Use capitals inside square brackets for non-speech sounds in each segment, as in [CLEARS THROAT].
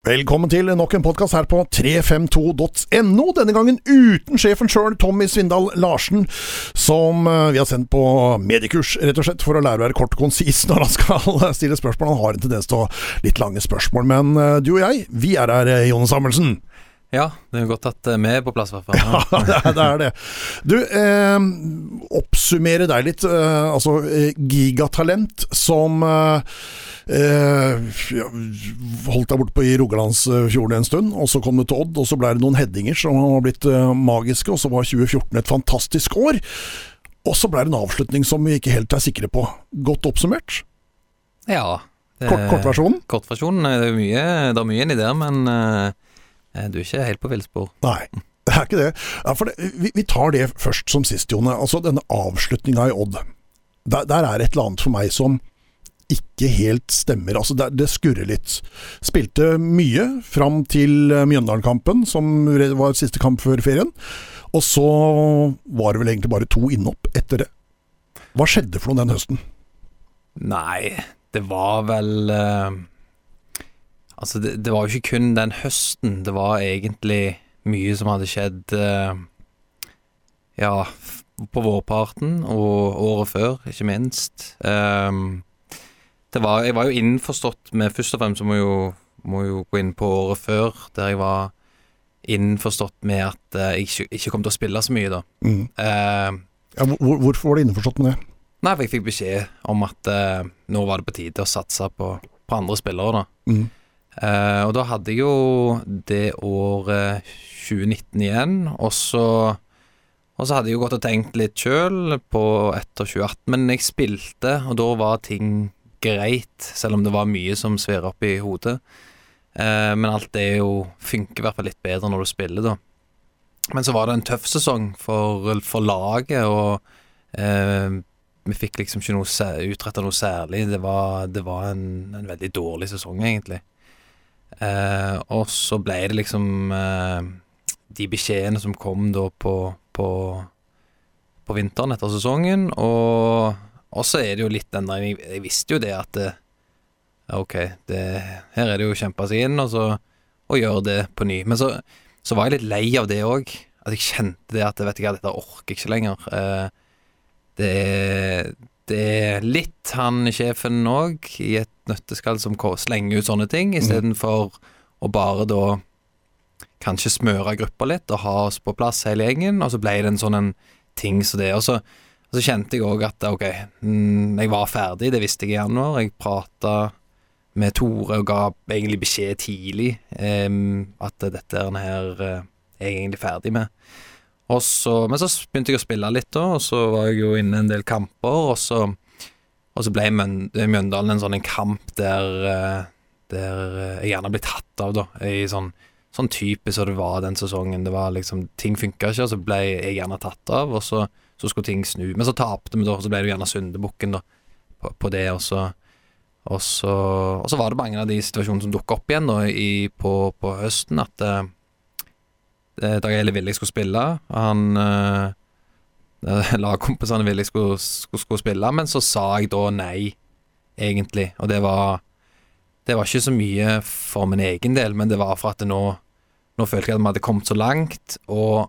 Velkommen til nok en podkast her på 352.no, denne gangen uten sjefen sjøl, Tommy Svindal Larsen, som eh, vi har sendt på mediekurs, rett og slett, for å lære å være kort og konsis når han skal [LAUGHS] stille spørsmål. Han har en tendens til å litt lange spørsmål, men eh, du og jeg, vi er her, eh, Jonny Samuelsen. Ja, det er godt at vi er på plass, i hvert fall. [LAUGHS] Ja, det er det. Du, eh, oppsummere deg litt. Eh, altså, gigatalent som eh, holdt deg borte på i Rogalandsfjorden en stund, og så kom du til Odd, og så ble det noen headinger som har blitt eh, magiske, og så var 2014 et fantastisk år. Og så ble det en avslutning som vi ikke helt er sikre på. Godt oppsummert? Ja. Kortversjonen? Kort, kortversjonen? Kortversjonen. Det er mye, det er mye inni der, men Eh, du er ikke helt på villspor. Nei. [LAUGHS] Det er ikke det. Ja, det vi, vi, tar det først som sist, Jone. Altså Denne avslutninga i Odd. Der, der, er et eller annet for meg som ikke helt stemmer. Altså Det, det skurrer litt. Spilte mye fram til eh, Mjøndalen-kampen, som var siste kamp før ferien. Og så var det vel egentlig bare to innhopp etter det. Hva skjedde for noe den høsten? Nei, det var vel uh Altså, det, det, var jo ikke kun den høsten. Det var egentlig mye som hadde skjedd uh, Ja, på vårparten og året før, ikke minst. Um, det var, jeg var jo innforstått med Først og fremst må jo, må jo gå inn på året før, der jeg var innforstått med at uh, jeg ikke, ikke, kom til å spille så mye, da. Mm. Uh, ja, hvor, hvorfor var du innforstått med det? Nei, for jeg fikk beskjed om at uh, nå var det på tide å satse på, på andre spillere, da. Mm. Uh, og da hadde jeg jo det året 2019 igjen, og så og så hadde jeg jo gått og tenkt litt sjøl etter 2018, men jeg spilte, og da var ting greit, selv om det var mye som svirra opp i hodet. Uh, men alt det jo funker i hvert fall litt bedre når du spiller, da. Men så var det en tøff sesong for, for laget, og uh, vi fikk liksom ikke noe utretta noe særlig. Det var, det var en, en veldig dårlig sesong, egentlig. Eh, og så ble det liksom eh, de beskjedene som kom da på, på, på vinteren etter sesongen, og, så er det jo litt den der Jeg, jeg visste jo det at det, Ok, det, her er det jo å kjempe seg inn, og så og gjøre det på ny. Men så, så var jeg litt lei av det òg. At jeg kjente det at vet ikke, dette orker jeg ikke lenger. Eh, det, det er litt han sjefen òg, i et nøtteskall, som slenger ut sånne ting, istedenfor mm. å bare da kanskje smøre gruppa litt og ha oss på plass hele gjengen, og så ble det en sånn en ting som det. Og så, og så kjente jeg òg at ok, mm, jeg var ferdig, det visste jeg i januar. Jeg prata med Tore og ga egentlig beskjed tidlig um, at dette her uh, er jeg egentlig ferdig med. Så, men så begynte jeg å spille litt, da, og så var jeg jo inne en del kamper. Og så, og så ble Mjøndalen en sånn en kamp der, eh, der jeg gjerne ble tatt av, da. I sånn, sånn type som det var den sesongen. Det var liksom, Ting funka ikke, og så ble jeg gjerne tatt av, og så, så skulle ting snu. Men så tapte vi, da, og så ble det gjerne syndebukken da, på, på, det. Og så, og, så, og så var det mange av de situasjonene som dukka opp igjen da, i, på, på høsten, at uh, Dag Eile ville jeg skulle spille. Han [LAUGHS] uh, Lagkompisene ville jeg skulle, skulle, skulle, spille, men så sa jeg da nei, egentlig. Og det var Det var ikke så mye for min egen del, men det var for at nå Nå følte jeg at vi hadde kommet så langt, og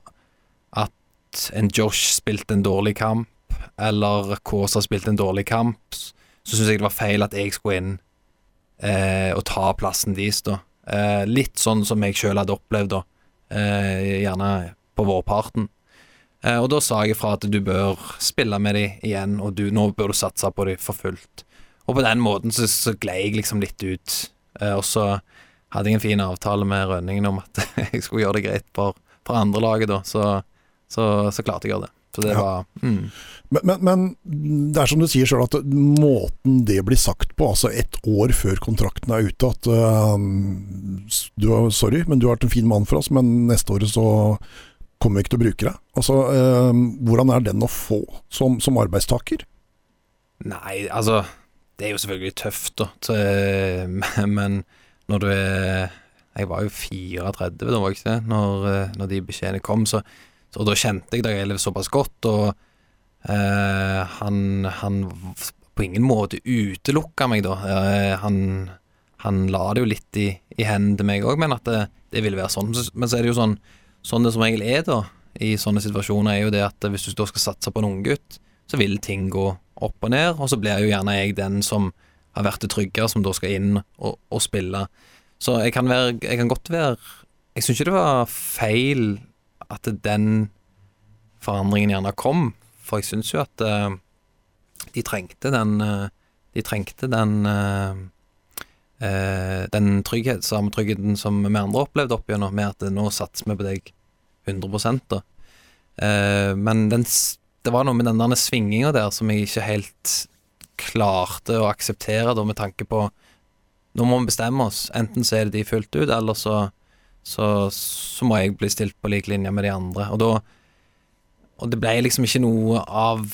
at en Josh spilte en dårlig kamp, eller Kåsa spilte en dårlig kamp, så syns jeg det var feil at jeg skulle inn eh, og ta plassen deres, da. Eh, litt sånn som jeg sjøl hadde opplevd, da eh, gjerne på vårparten. Eh, og da sa jeg ifra at du bør spille med de igjen, og du, nå bør du satse på de for fullt. Og på den måten så, så glei jeg liksom litt ut. Eh, og så hadde jeg en fin avtale med Rønningen om at [LAUGHS] jeg skulle gjøre det greit for, for andre laget, da. Så, så, så klarte jeg å gjøre det. Så det ja. var mm. men, men, men, det er som du sier sjøl, at måten det blir sagt på, altså ett år før kontrakten er ute, at uh, du er, Sorry, men du har vært en fin mann for oss, men neste år så kommer vi ikke til å bruke deg. Altså, uh, hvordan er den å få som, som, arbeidstaker? Nei, altså Det er jo selvfølgelig tøft, da. Til, [LAUGHS] men når du er Jeg var jo 34 da, var jeg ikke det? Når, eh, når de beskjedene kom, så og da kjente jeg Dag Eilev såpass godt, og eh, han, han, på ingen måte utelukka meg, da. Eh, han, han la det jo litt i, i hendene til meg òg, men at det, det ville være sånn. Men så er det jo sånn Sånn det som regel er da i sånne situasjoner, er jo det at hvis du da skal satse på en unggutt, så vil ting gå opp og ned, og så blir jo gjerne jeg den som har vært det trygge, som da skal inn og, og spille. Så jeg kan, være, jeg kan godt være Jeg syns ikke det var feil at den forandringen gjerne kom, for jeg syns jo at uh, de trengte den uh, De trengte den uh, den trygghet, samme tryggheten som vi andre opplevde opp gjennom, med at nå satser vi på deg 100 da. men den, det var noe med den der svinginga der som jeg ikke helt klarte å akseptere, da, med tanke på Nå må vi bestemme oss. Enten så er det de fullt ut, eller så, så, så må jeg bli stilt på lik linje med de andre. Og da Og det ble liksom ikke noe av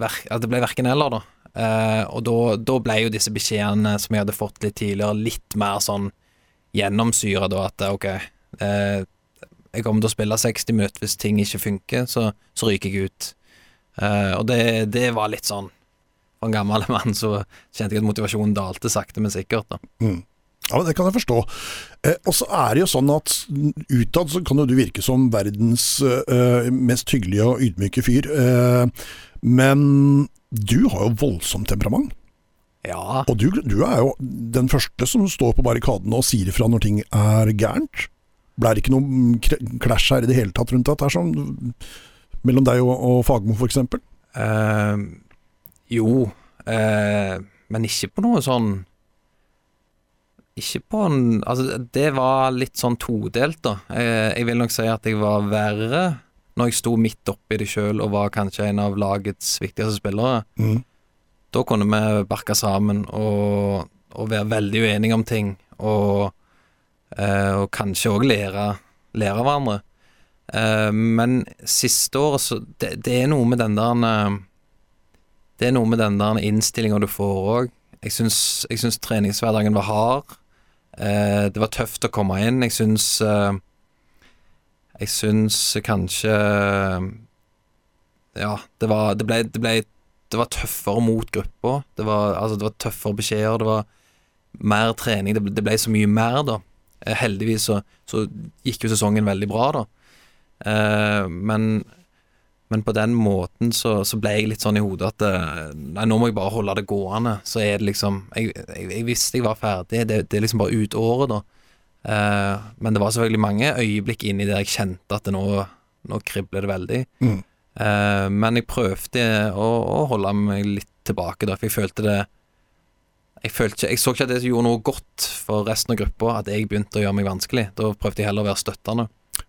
At det ble verken eller, da. Eh, og da, da, ble jo disse beskjedene som jeg hadde fått litt tidligere, litt mer sånn gjennomsyra, da, at ok eh, Jeg kommer til å spille 60 minutter hvis ting ikke funker, så, så ryker jeg ut. Uh, og det, det, var litt sånn For en gammel [LAUGHS] mann så kjente jeg at motivasjonen dalte sakte, men sikkert. da mm. Ja, men Det kan jeg forstå. Eh, og så er det jo sånn at utad så kan jo du virke som verdens eh, mest hyggelige og ydmyke fyr. Eh, men du har jo voldsomt temperament. Ja. Og du, du, er jo den første som står på barrikadene og sier ifra når ting er gærent. Ble det ikke noe clash her i det hele tatt rundt dette? Sånn, mellom deg og, og Fagmo, f.eks.? Uh, jo, uh, men ikke på noe sånn Ikke på en Altså, det var litt sånn todelt, da. Jeg, jeg vil nok si at jeg var verre når jeg sto midt oppi det sjøl og var kanskje en av lagets viktigste spillere. Mm. Da kunne vi barke sammen og, og, være veldig uenige om ting, og, uh, og kanskje òg lære, lære av hverandre. Uh, men siste året så det, det, er noe med den der Det er noe med den der innstillinga du får òg. Jeg syns, jeg syns treningshverdagen var hard. Uh, det var tøft å komme inn. Jeg syns Jeg syns kanskje Ja, det var Det ble, det ble det var tøffere mot gruppa. Det var, altså, det var tøffere beskjeder. Det var mer trening. Det ble, det ble så mye mer, da. Heldigvis så, så, gikk jo sesongen veldig bra, da. Men, men, på den måten så, så, ble jeg litt sånn i hodet at uh, Nei, nå må jeg bare holde det gående. Så er det liksom Jeg, jeg, jeg visste jeg var ferdig. Det, det, er liksom bare ut året, da. Eh, men det var selvfølgelig mange øyeblikk inni der jeg kjente at nå, nå kribler det veldig. Mm. men jeg prøvde å, å, holde meg litt tilbake, da, for jeg følte det jeg, følte, jeg så ikke at det gjorde noe godt for resten av gruppa, at jeg begynte å gjøre meg vanskelig. Da prøvde jeg heller å være støttende.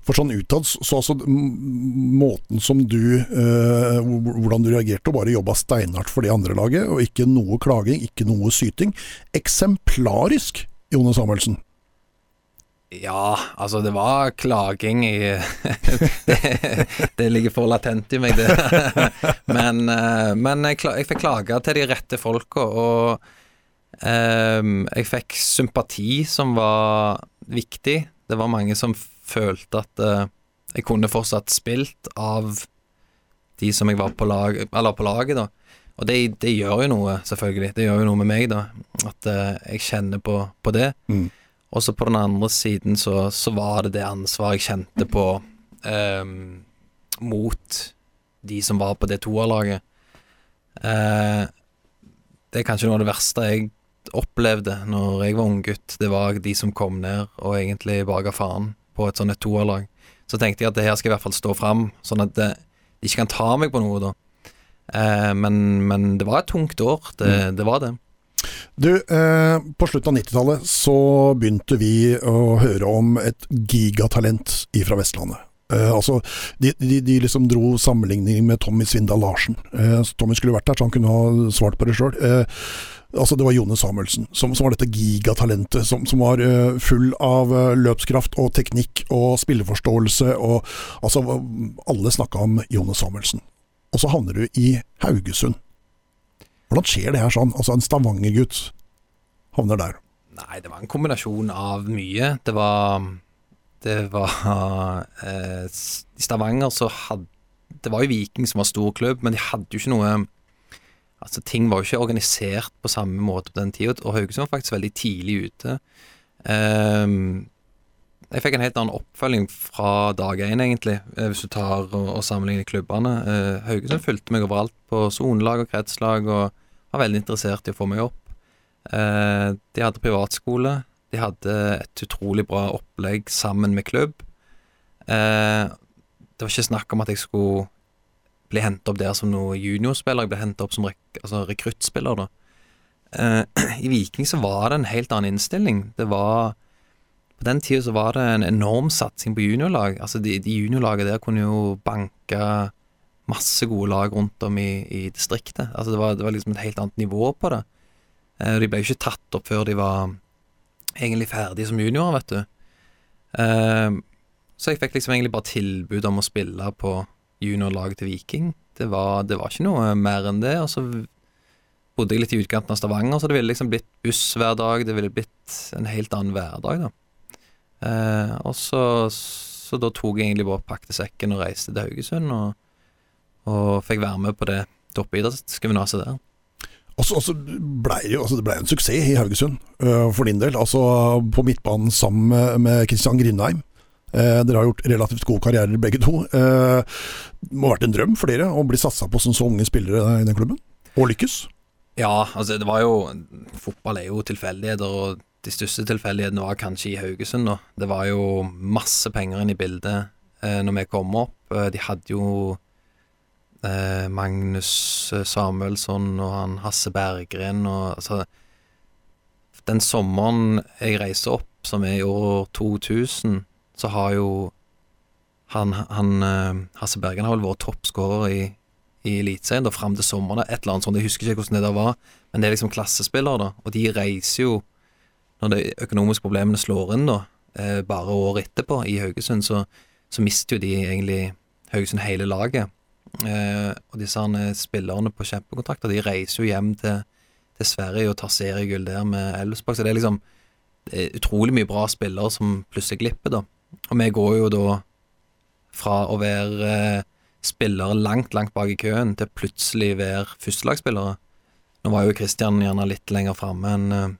For sånn utad, så altså måten som du eh, Hvordan du reagerte og bare jobba steinhardt for det andre laget, og ikke noe klaging, ikke noe syting. Eksemplarisk, Jone Samuelsen. Ja, altså det var klaging i [LAUGHS] det, det, ligger for latent i meg, det. [LAUGHS] Men, eh, men jeg, jeg, fikk klage til de rette folka, og um, jeg fikk sympati som var viktig. Det var mange som følte at uh, jeg kunne fortsatt spilt av de som jeg var på, lag, eller på laget, da. Og det, det, gjør jo noe, selvfølgelig. Det gjør jo noe med meg, da. At uh, jeg kjenner på, på det. Mm. Og så på den andre siden så, så, var det det ansvaret jeg kjente på um, mot de som var på det toerlaget. Uh, det er kanskje noe av det verste jeg opplevde når jeg var unggutt. Det var de som kom ned og egentlig bare ga faen på et sånt et toerlag. Så tenkte jeg at det her skal i hvert fall stå fram, sånn at det, de ikke kan ta meg på noe, da. Eh, men, men, det var et tungt år. Det, mm. det var det. Du, eh, på slutten av 90-tallet så begynte vi å høre om et gigatalent fra Vestlandet. Eh, altså, de, de, de, liksom dro sammenligning med Tommy Svindal Larsen. Eh, Tommy skulle vært der, så han kunne ha svart på det sjøl. Altså Det var Jone Samuelsen som, som var dette gigatalentet. Som, som var uh, full av uh, løpskraft og teknikk og spilleforståelse. Og, altså Alle snakka om Jone Samuelsen. Og så havner du i Haugesund. Hvordan skjer det her sånn? Altså En Stavanger-gutt havner der. Nei, det var en kombinasjon av mye. Det var Det var uh, I Stavanger så hadde Det var jo Viking som var stor klubb, men de hadde jo ikke noe Altså, ting var jo ikke organisert på samme måte på den tida, og Haugesund var faktisk veldig tidlig ute. Um, jeg fikk en helt annen oppfølging fra dag én, egentlig, eh, hvis du tar og, og sammenligner klubbene. Uh, Haugesund fulgte meg overalt på sonelag og kretslag, og var veldig interessert i å få meg opp. Uh, de hadde privatskole. De hadde et utrolig bra opplegg sammen med klubb. Uh, det var ikke snakk om at jeg skulle bli hentet opp der som noe juniorspiller, jeg ble hentet opp som rek altså rekruttspiller, da. Eh, [CLEARS THROAT] I Viking så var det en helt annen innstilling. Det var På den tida så var det en enorm satsing på juniorlag. Altså de, de juniorlagene der kunne jo banke masse gode lag rundt om i, i distriktet. Altså det var, det var, liksom et helt annet nivå på det. Eh, de ble jo ikke tatt opp før de var egentlig ferdige som juniorer, vet du. Eh, så jeg fikk liksom egentlig bare tilbud om å spille på juniorlaget til Viking. Det var, det var, ikke noe mer enn det. Og så bodde jeg litt i utkanten av Stavanger, så det ville liksom blitt buss hver dag. Det ville blitt en helt annen hverdag, da. Eh, og så, så, da tok jeg egentlig bare pakket sekken og reiste til Haugesund, og, og fikk være med på det toppidrettsgymnaset der. Og så ble det jo altså det ble en suksess i Haugesund, uh, for din del. Altså på midtbanen sammen med Kristian Grindheim. Eh, dere har gjort relativt gode karrierer begge to. Eh, det må ha vært en drøm for dere å bli satsa på som så unge spillere i den klubben, og lykkes? Ja, altså det var jo Fotball er jo tilfeldigheter, og de største tilfeldighetene var kanskje i Haugesund. Da. Det var jo masse penger inn i bildet eh, når vi kom opp. Eh, de hadde jo eh, Magnus Samuelsson og han Hasse Berggren og altså Den sommeren jeg reiste opp, som er i år 2000 så har jo han, han uh, Hasse Bergen har vel vært toppskårer i, i Eliteserien fram til sommeren. Et eller annet sånt, Jeg husker ikke hvordan det der var, men det er liksom klassespillere, da. Og de reiser jo, når de økonomiske problemene slår inn, da, eh, bare året etterpå i Haugesund, så, så mister jo de egentlig Haugesund hele laget. Eh, og disse spillerne på kjempekontrakter, de reiser jo hjem til, til Sverige og tar seriegull der med Elfsborg. Så det er liksom det er utrolig mye bra spillere som plutselig glipper, da. Og vi går jo da fra å være eh, spillere langt, langt bak i køen, til plutselig være førstelagsspillere. Nå var jo Kristian gjerne litt lenger framme enn eh,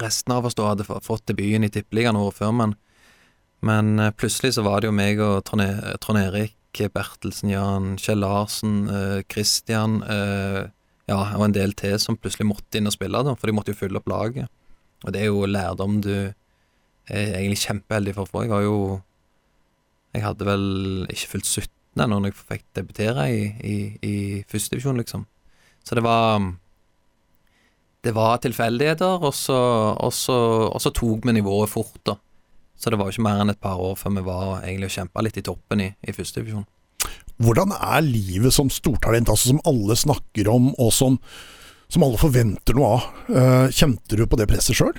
resten av oss da hadde fått debuten i Tippeligaen året før, men, men eh, plutselig så var det jo meg og Trond Erik, Bertelsen, Jan, Kjell Larsen, Kristian ja, og en del til som plutselig måtte inn og spille, da, for de måtte jo fylle opp laget. Og det er jo lærdom du jeg er egentlig kjempeheldig for for. Jeg var jo Jeg hadde vel ikke fylt 17 ennå når jeg fikk debutere i, i, i førstedivisjon, liksom. Så det var Det var tilfeldigheter, og så, og, så, og så, tok vi nivået fort, da. Så det var jo ikke mer enn et par år før vi var egentlig og kjempa litt i toppen i, i førstedivisjon. Hvordan er livet som stortalent, altså som alle snakker om, og som, som alle forventer noe av? Uh, kjente du på det presset sjøl?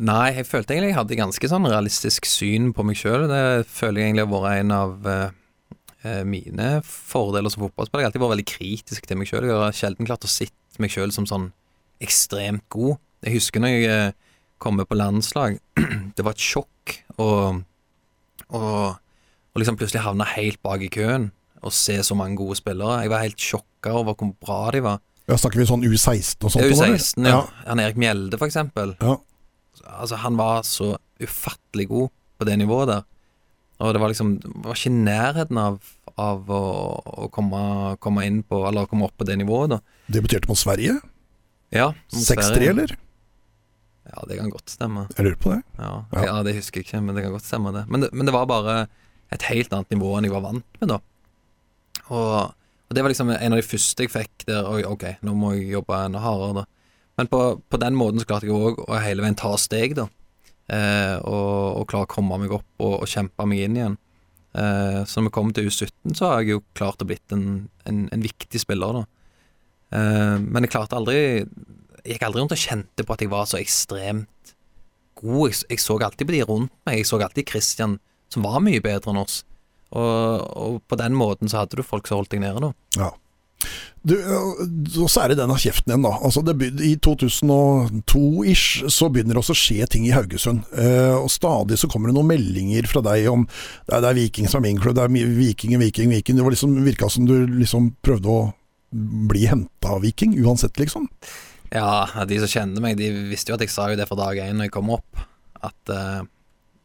Nei, jeg følte egentlig jeg hadde ganske sånn realistisk syn på meg sjøl. Det føler jeg egentlig har vært en av uh, mine fordeler som fotballspiller. Jeg har alltid vært veldig kritisk til meg sjøl. Jeg har sjelden klart å sitte meg sjøl som sånn ekstremt god. Jeg husker når jeg uh, kom på landslag. [CLEARS THROAT] det var et sjokk å liksom plutselig havne helt bak i køen og se så mange gode spillere. Jeg var helt sjokka over hvor bra de var. Ja, Snakker vi sånn U16 og sånt? Ja, U16, ja. ja. Han Erik Mjelde, for eksempel. Ja. Altså, han var så ufattelig god på det nivået der. Og det var liksom Det var ikke i nærheten av, av å, å komme, komme, inn på Eller komme opp på det nivået, da. Debuterte mot Sverige? Ja. 6-3, eller? Ja, det kan godt stemme. Jeg lurer på det. Ja, ja. ja, det husker jeg ikke, men det kan godt stemme, det. Men, det. men, det. var bare et helt annet nivå enn jeg var vant med, da. Og, og det var liksom en av de første jeg fikk der Oi, ok, nå må jeg jobbe enda hardere, da. Men på, på, den måten så klarte jeg òg å hele veien ta steg, da. Eh, og, og klare å komme meg opp og, og kjempe meg inn igjen. Eh, så når vi kom til U17, så har jeg jo klart å blitt en, en, en viktig spiller, da. Eh, men jeg klarte aldri Jeg gikk aldri rundt og kjente på at jeg var så ekstremt god. Jeg, jeg så alltid på de rundt meg. Jeg så alltid Christian, som var mye bedre enn oss. Og, og på den måten så hadde du folk som holdt deg nede, da. Ja. Og så er det denne kjeften igjen, da. Altså det, I 2002-ish så begynner det også å skje ting i Haugesund. Eh, og Stadig så kommer det noen meldinger fra deg om det er, det er Viking som er min klubb, det er Viking, Viking, Viking. Det var liksom, virka som du liksom prøvde å bli henta av Viking, uansett, liksom? Ja, de som kjente meg, de visste jo at jeg sa jo det fra dag én når jeg kom opp. At eh,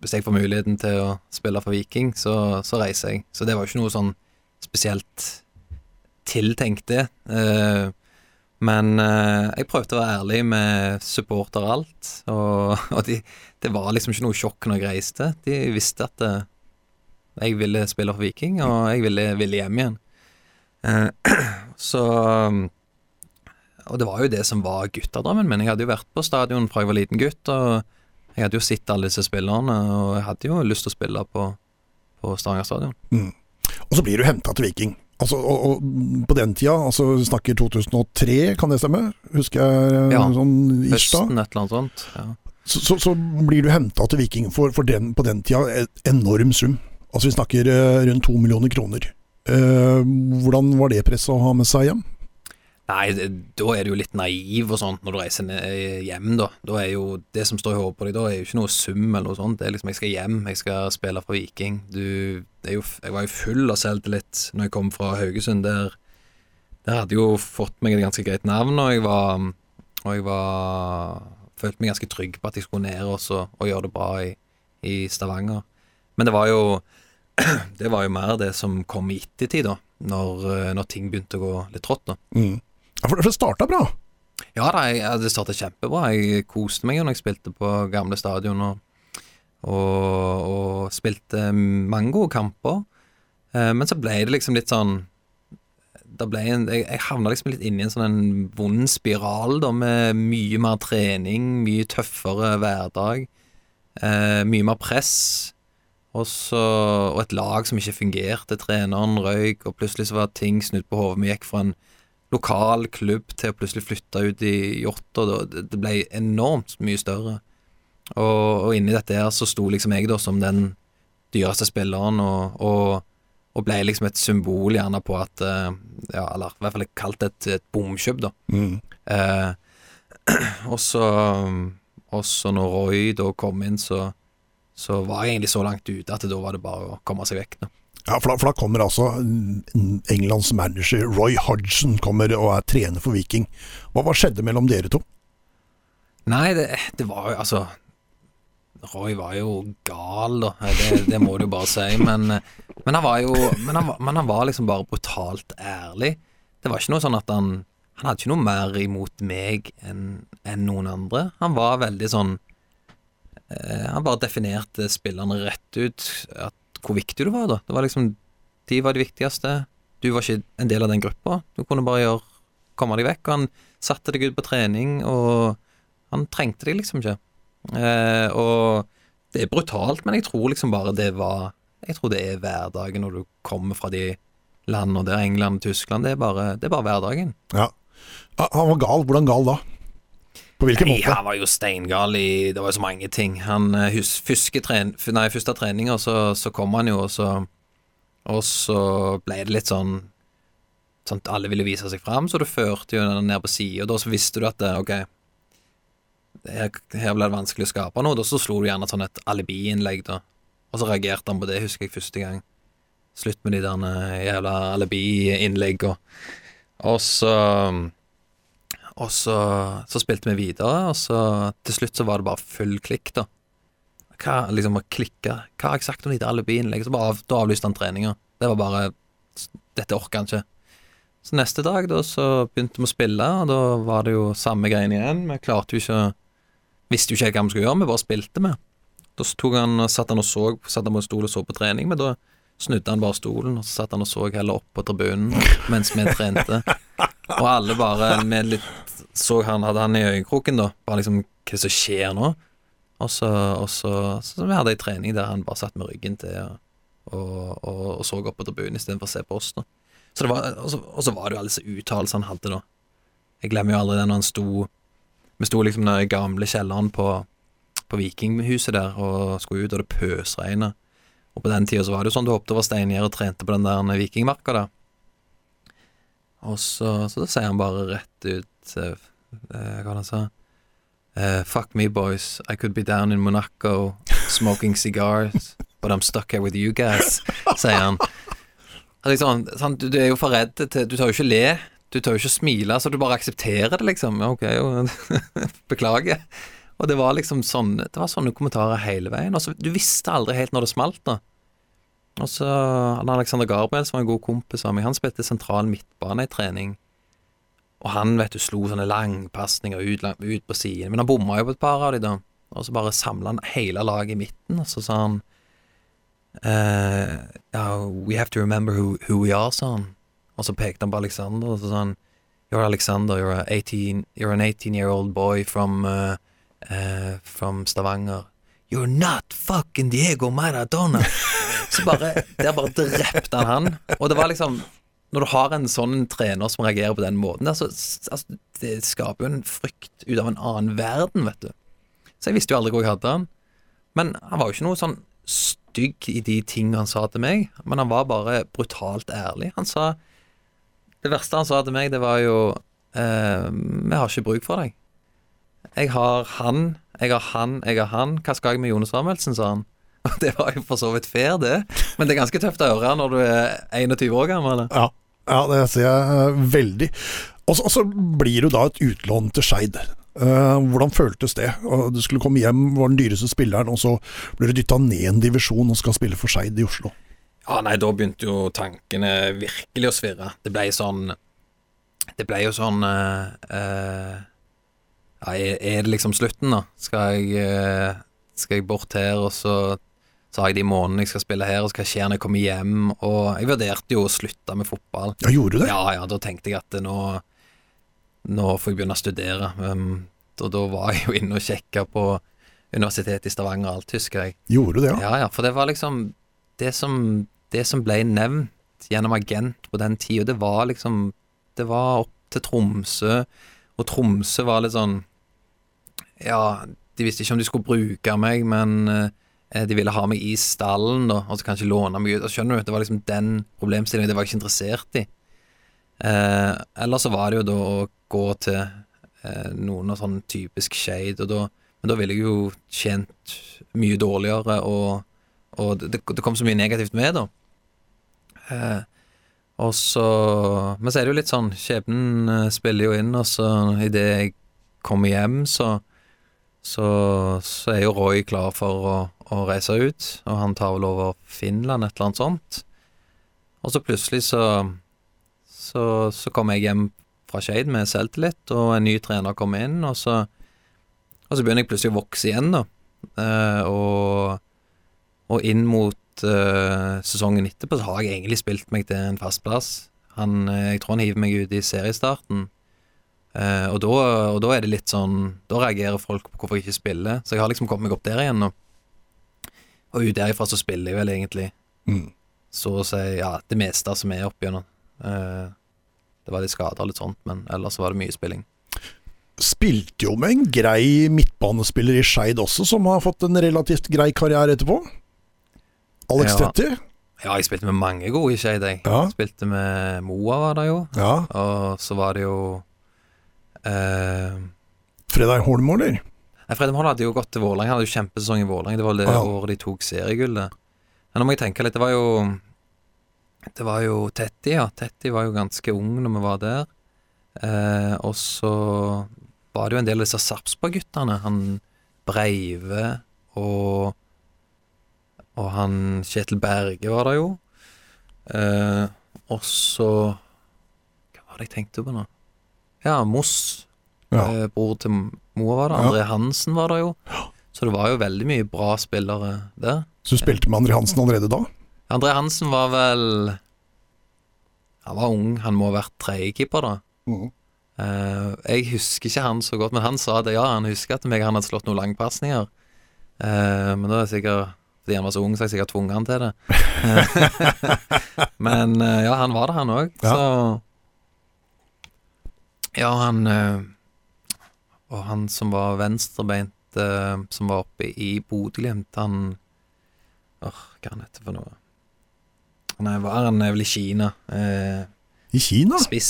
hvis jeg får muligheten til å spille for Viking, så, så, reiser jeg. Så det var jo ikke noe sånn spesielt tiltenkt, det. Uh, men uh, jeg prøvde å være ærlig med supporter og alt, og, [LAUGHS] og de, det var liksom ikke noe sjokk når jeg reiste. De visste at jeg ville spille for Viking, og jeg ville, ville hjem igjen. [CLEARS THROAT] så og det var jo det som var guttedrømmen min. Jeg hadde jo vært på stadion fra jeg var liten gutt, og jeg hadde jo sett alle disse spillerne, og jeg hadde jo lyst til å spille på, på Stavanger stadion. Mm. Og så blir du henta til Viking. Altså, og, og, på den tida, altså snakker 2003, kan det stemme? Husker jeg ja, sånn Høsten, et eller annet sånt. Ja. Så, så, så, blir du henta til Viking for, for den, på den tida en enorm sum. Altså vi snakker uh, rundt to millioner kroner. Eh, hvordan var det presset å ha med seg hjem? Nei, da er du jo litt naiv og sånt når du reiser hjem, da. Da er jo det som står i hodet på deg, da er jo ikke noe sum eller noe sånt. Det er liksom jeg skal hjem, jeg skal spille for Viking. Du, jo, jeg var jo full av selvtillit når jeg kom fra Haugesund. Der, der hadde jo fått meg et ganske greit navn, og jeg var, og jeg var følte meg ganske trygg på at jeg skulle ned også, og gjøre det bra i, i Stavanger. Men det var jo [CLEARS THROAT] det var jo mer det som kom i ettertid, da. Når, når, ting begynte å gå litt trått. da. Mm. Ja, For det starta bra? Ja det starta kjempebra. Jeg koste meg jo når jeg spilte på gamle stadion og, og, og spilte mange gode kamper. Eh, men så ble det liksom litt sånn en, jeg, jeg havna liksom litt inni en sånn en vond spiral da, med mye mer trening, mye tøffere hverdag, eh, mye mer press. Også, og et lag som ikke fungerte. Treneren røyk, og plutselig så var ting snudd på hodet. Vi gikk fra en lokal klubb til å plutselig flytte ut i yachter. Det ble enormt mye større. Og, og inni dette her så sto liksom jeg da som den dyreste spilleren, og, og, og ble liksom et symbol gjerne på at eh, Ja, eller i hvert fall kalt et, et bomkjøp, da. Mm. Eh, [CLEARS THROAT] og så Og så når Roy da kom inn, så, så var jeg egentlig så langt ute at da var det bare å komme seg vekk. da ja, for da, for da, kommer altså Englands manager Roy Hodgson kommer og er trener for Viking. Hva, hva skjedde mellom dere to? Nei, det, det, var jo altså Roy var jo gal, da. Det, det må du bare si. Men, men, han var jo men han, men han, var liksom bare brutalt ærlig. Det var ikke noe sånn at han Han hadde ikke noe mer imot meg enn en noen andre. Han var veldig sånn eh, Han bare definerte spillerne rett ut. At hvor viktig du var, da. Det var liksom De var de viktigste. Du var ikke en del av den gruppa. Du kunne bare gjøre komme deg vekk. Og han satte deg ut på trening, og han trengte deg liksom ikke. Eh, og det er brutalt, men jeg tror liksom bare det var Jeg tror det er hverdagen når du kommer fra de landene der, England og Tyskland. Det er bare, det er bare hverdagen. Ja. Han var gal. Hvordan gal da? På hvilken måte? Han var jo steingal i Det var jo så mange ting. Han eh, hus, tren, nei, Første treninger så, så, kom han jo, og så, og så ble det litt sånn Sånn at alle ville vise seg fram, så du førte jo den ned på sida, og da så visste du at det, ok her, her ble det vanskelig å skape noe. Da så slo du gjerne sånn et alibi-innlegg, da. Og så reagerte han på det, husker jeg første gang. Slutt med de der eh, jævla alibi-innlegg og Og så og så, så, spilte vi videre, og så til slutt så var det bare full klikk, da. Hva liksom å klikke Hva har jeg sagt om de alibi-innlegg? Så bare av, da avlyste han treninga. Det var bare Dette orker han ikke. Så neste dag da så begynte vi å spille, og da var det jo samme greiene igjen. Vi klarte jo ikke Visste jo ikke hva vi skulle gjøre, vi bare spilte med. Da tok han, satt han og så Satt han på en stol og så på trening, men da snudde han bare stolen, og så satt han og så heller opp på tribunen mens vi trente. Og alle bare med litt Så han, hadde han i øyekroken, da. Bare liksom Hva som skjer nå? Og så, og så, så vi hadde ei trening der han bare satt med ryggen til og, og, og så opp på tribunen istedenfor å se på oss. da så det var, og, så, og så var det jo alle disse uttalelsene han hadde, da. Jeg glemmer jo aldri det når han sto Vi sto liksom i gamle kjelleren på, på Vikinghuset der og skulle ut, og det pøsregna. Og på den tida så var det jo sånn du hoppet over steingjerde og trente på den der vikingmarka der. Og så, så sier han bare rett ut uh, Hva han sa? Uh, fuck me, boys. I could be down in Monaco smoking cigars, but I'm stuck here with you guys, sier han. Liksom, sånn, du, du, er jo for redd til Du tør jo ikke le. Du tør jo ikke smile, så du bare aksepterer det, liksom. Ok, [LAUGHS] beklager. Og det var liksom sånn Det var sånne kommentarer hele veien. Og Du visste aldri helt når det smalt, da. Og så hadde Alexander Garbel, som var en god kompis av meg, han spilte sentral midtbane i trening. Og han vet du, slo sånne langpasninger ut, ut på siden. Men han bomma jo på et par av de da. Og så bare samla han hele laget i midten, og så sa han uh, yeah, We have to remember who, who we are, sa han. Og så pekte han på Alexander, og så sa han You're Alexander, you're, 18, you're an 18-year-old boy from, uh, uh, from Stavanger. You're not fucking Diego Maradona! [LAUGHS] Så bare, der bare drepte han han. Og det var liksom Når du har en sånn trener som reagerer på den måten, der, så altså, det skaper jo en frykt ut av en annen verden, vet du. Så jeg visste jo aldri hvor jeg hadde han. Men han var jo ikke noe sånn stygg i de tingene han sa til meg, men han var bare brutalt ærlig. Han sa Det verste han sa til meg, det var jo eh, Vi har ikke bruk for deg. Jeg har han, jeg har han, jeg har han. Hva skal jeg med Jone Samuelsen, sa han. [LAUGHS] Det var jo for så vidt fair, det. Men det er ganske tøft å høre når du er 21 år gammel. Ja, ja det ser jeg eh, veldig. Og så, blir du da et utlån til Skeid. Uh, hvordan føltes det? Uh, Du skulle komme hjem, var den dyreste spilleren, og så blir du dytta ned en divisjon og skal spille for Skeid i Oslo. Ja, nei, da begynte jo tankene virkelig å svirre. Det ble sånn Det ble jo sånn uh, eh, Ja, er, er det liksom slutten, da? Skal jeg, skal jeg bort her, og så så har jeg de månedene jeg skal spille her, og skal skjer når jeg kommer hjem. Og jeg vurderte jo å slutte med fotball. Ja, gjorde du det? Ja, ja, da tenkte jeg at nå Nå får jeg begynne å studere. Um, og da var jeg jo inne og sjekka på Universitetet i Stavanger og alt, husker jeg. Gjorde du det, ja? Ja, ja, for det var liksom Det som, det som ble nevnt gjennom agent på den tida, det var liksom Det var opp til Tromsø, og Tromsø var litt sånn Ja, de visste ikke om de skulle bruke meg, men eh, de ville ha meg i stallen, og, og så kanskje låne meg ut. Og skjønner du, Det var liksom den problemstillingen det var jeg ikke interessert i. Eh, eller så var det jo da å gå til eh, noen av sånn typisk shade, og da, men da ville jeg jo tjent mye dårligere, og, og det, det kom så mye negativt med, da. Eh, og så Men så er det jo litt sånn, skjebnen eh, spiller jo inn, og så idet jeg kommer hjem, så så, så er jo Roy klar for å, å reise ut, og han tar vel over Finland, et eller annet sånt. Og så plutselig så så, så kom jeg hjem fra Skeid med selvtillit, og en ny trener kom inn, og så, og så begynner jeg plutselig å vokse igjen, da. Eh, og, og inn mot eh, sesongen etterpå så har jeg egentlig spilt meg til en fast plass. Han, eh, jeg tror han hiver meg ut i seriestarten. Eh, og, da, og da er det litt sånn Da reagerer folk på hvorfor jeg ikke spiller. Så jeg har liksom kommet meg opp der igjen nå. Og ut derifra så spiller jeg vel egentlig Mm. så å si ja, det meste som er opp igjennom. Eh, det var litt skader og litt sånt, men ellers var det mye spilling. Spilte jo med en grei midtbanespiller i Skeid også, som har fått en relativt grei karriere etterpå. Alex Ja. Tetti. Ja, jeg spilte med mange gode i Skeid, jeg. Ja. Spilte med Moa, var det jo. Ja. Og så var det jo eh, Fredrik Holm, eller? Nei, Fredrik hadde jo gått til Vålerenga. Han hadde jo kjempesesong i Vålerenga. Det var det Ja. året de tok seriegullet. Men nå må jeg tenke litt. Det var jo Det var jo Tetti, ja. Tetti var jo ganske ung når vi var der. Eh, og så var det jo en del av disse Sarpsborg-guttene. Han Breive og Og han Kjetil Berge var der jo. Eh, og så Hva var det jeg tenkte på nå? Ja, Moss. Ja. Eh, bror til Moa var det. Ja. Hansen var det jo. Så det var jo veldig mye bra spillere der. Så du spilte med André Hansen allerede da? André Hansen var vel Han var ung, han må ha vært tredjekeeper, da. Mm. Eh, jeg husker ikke han så godt, men han sa det, ja. Han husker at meg han hadde slått noen langpasninger. Eh, men da er det sikkert fordi han var så ung, så jeg sikkert tvunget han til det. [LAUGHS] men ja, han var det, han òg. Ja. Så Ja, han Og han som var venstrebeint, eh, som var oppe i Bodø-Glimt, han Åh, hva han heter for noe? Nei, var han er vel i Kina. Eh, I Kina? spiss.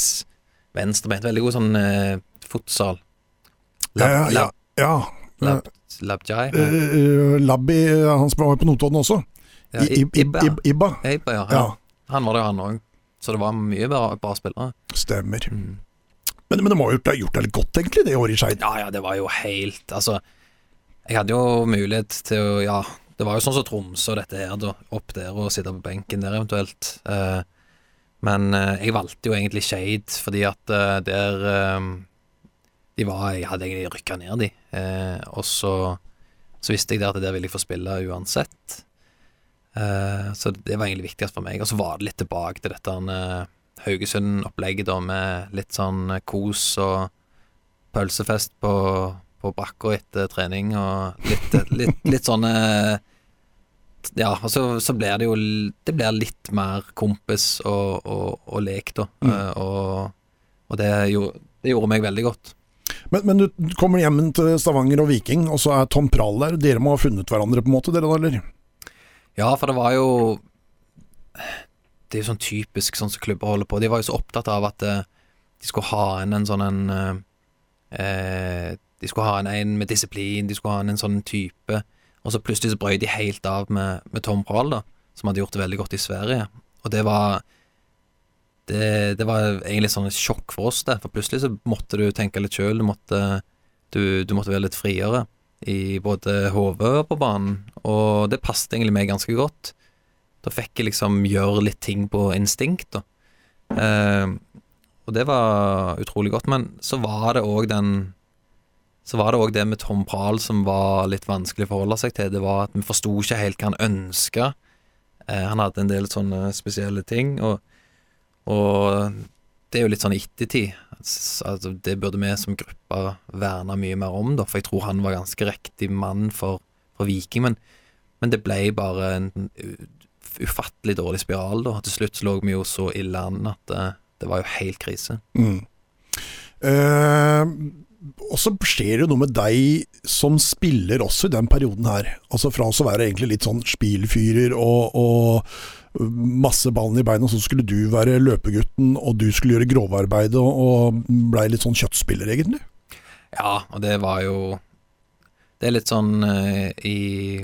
Venstrebeint. Veldig god sånn eh, fotsal. Ja, Lab, ja, lab, ja. lab, labjai? Eh, eh, Labbi, eh, han som var på Notodden også. Ja, I, I, Ib- Ibba. Ibba. Ibba, ja. Ja. Han var det, han òg. Så det var mye bra, bra spillere. Stemmer. Mm. Men, men, det må ha gjort, gjort deg litt godt, egentlig, det året i Skeid? Ja, ja, det var jo helt Altså, jeg hadde jo mulighet til å Ja, det var jo sånn som Tromsø og dette her, da. Opp der og sitte på benken der eventuelt. Uh, men uh, jeg valgte jo egentlig Skeid fordi at uh, der De var Jeg hadde egentlig rykka ned, de. og så, så visste jeg der at der ville jeg få spille uansett. så det var egentlig viktigst for meg. Og så var det litt tilbake til dette Haugesund-opplegget, da, med litt sånn kos og pølsefest på, på brakka etter trening, og litt, litt, litt sånne Ja, og så, så, blir det jo Det blir litt mer kompis og, og, og lek, da. Mm. Uh, og, og det, gjorde, det, gjorde, meg veldig godt. Men, men, du kommer hjem til Stavanger og Viking, og så er Tom Prahl der. Dere må ha funnet hverandre, på en måte, dere da, eller? Ja, for det var jo det er jo sånn typisk sånn som klubber holder på. De var jo så opptatt av at uh, de skulle ha en, en sånn en uh, De skulle ha en, en med disiplin, de skulle ha en, en sånn type. Og så plutselig så brøt de helt av med, med Tom Prahl, da, som hadde gjort det veldig godt i Sverige. Og det var det, det var egentlig sånn et sjokk for oss, det. For plutselig så måtte du tenke litt sjøl. Du, du, du, måtte være litt friere i både hodet og på banen. Og det passet egentlig meg ganske godt. Da fikk jeg liksom gjøre litt ting på instinkt. Eh, og det var utrolig godt. Men så var det òg den Så var det òg det med Tom Prahl som var litt vanskelig å forholde seg til. Det var at vi forsto ikke helt hva han ønska. Eh, han hadde en del sånne spesielle ting, og, og det er jo litt sånn ettertid. Altså, det burde vi som gruppe verne mye mer om, da, for jeg tror han var ganske riktig mann for, for Viking. Men, men det ble bare en ufattelig dårlig spiral, da. Til slutt lå vi jo så ille an at det, eh, det var jo helt krise. Mm. Eh, og så skjer det jo noe med deg som spiller også i den perioden her. Altså Fra å være egentlig litt sånn spilfyrer og, og masse ballen i beina, så skulle du være løpegutten, og du skulle gjøre grovarbeidet, og, og blei litt sånn kjøttspiller, egentlig? Ja, og det var jo Det er litt sånn uh, i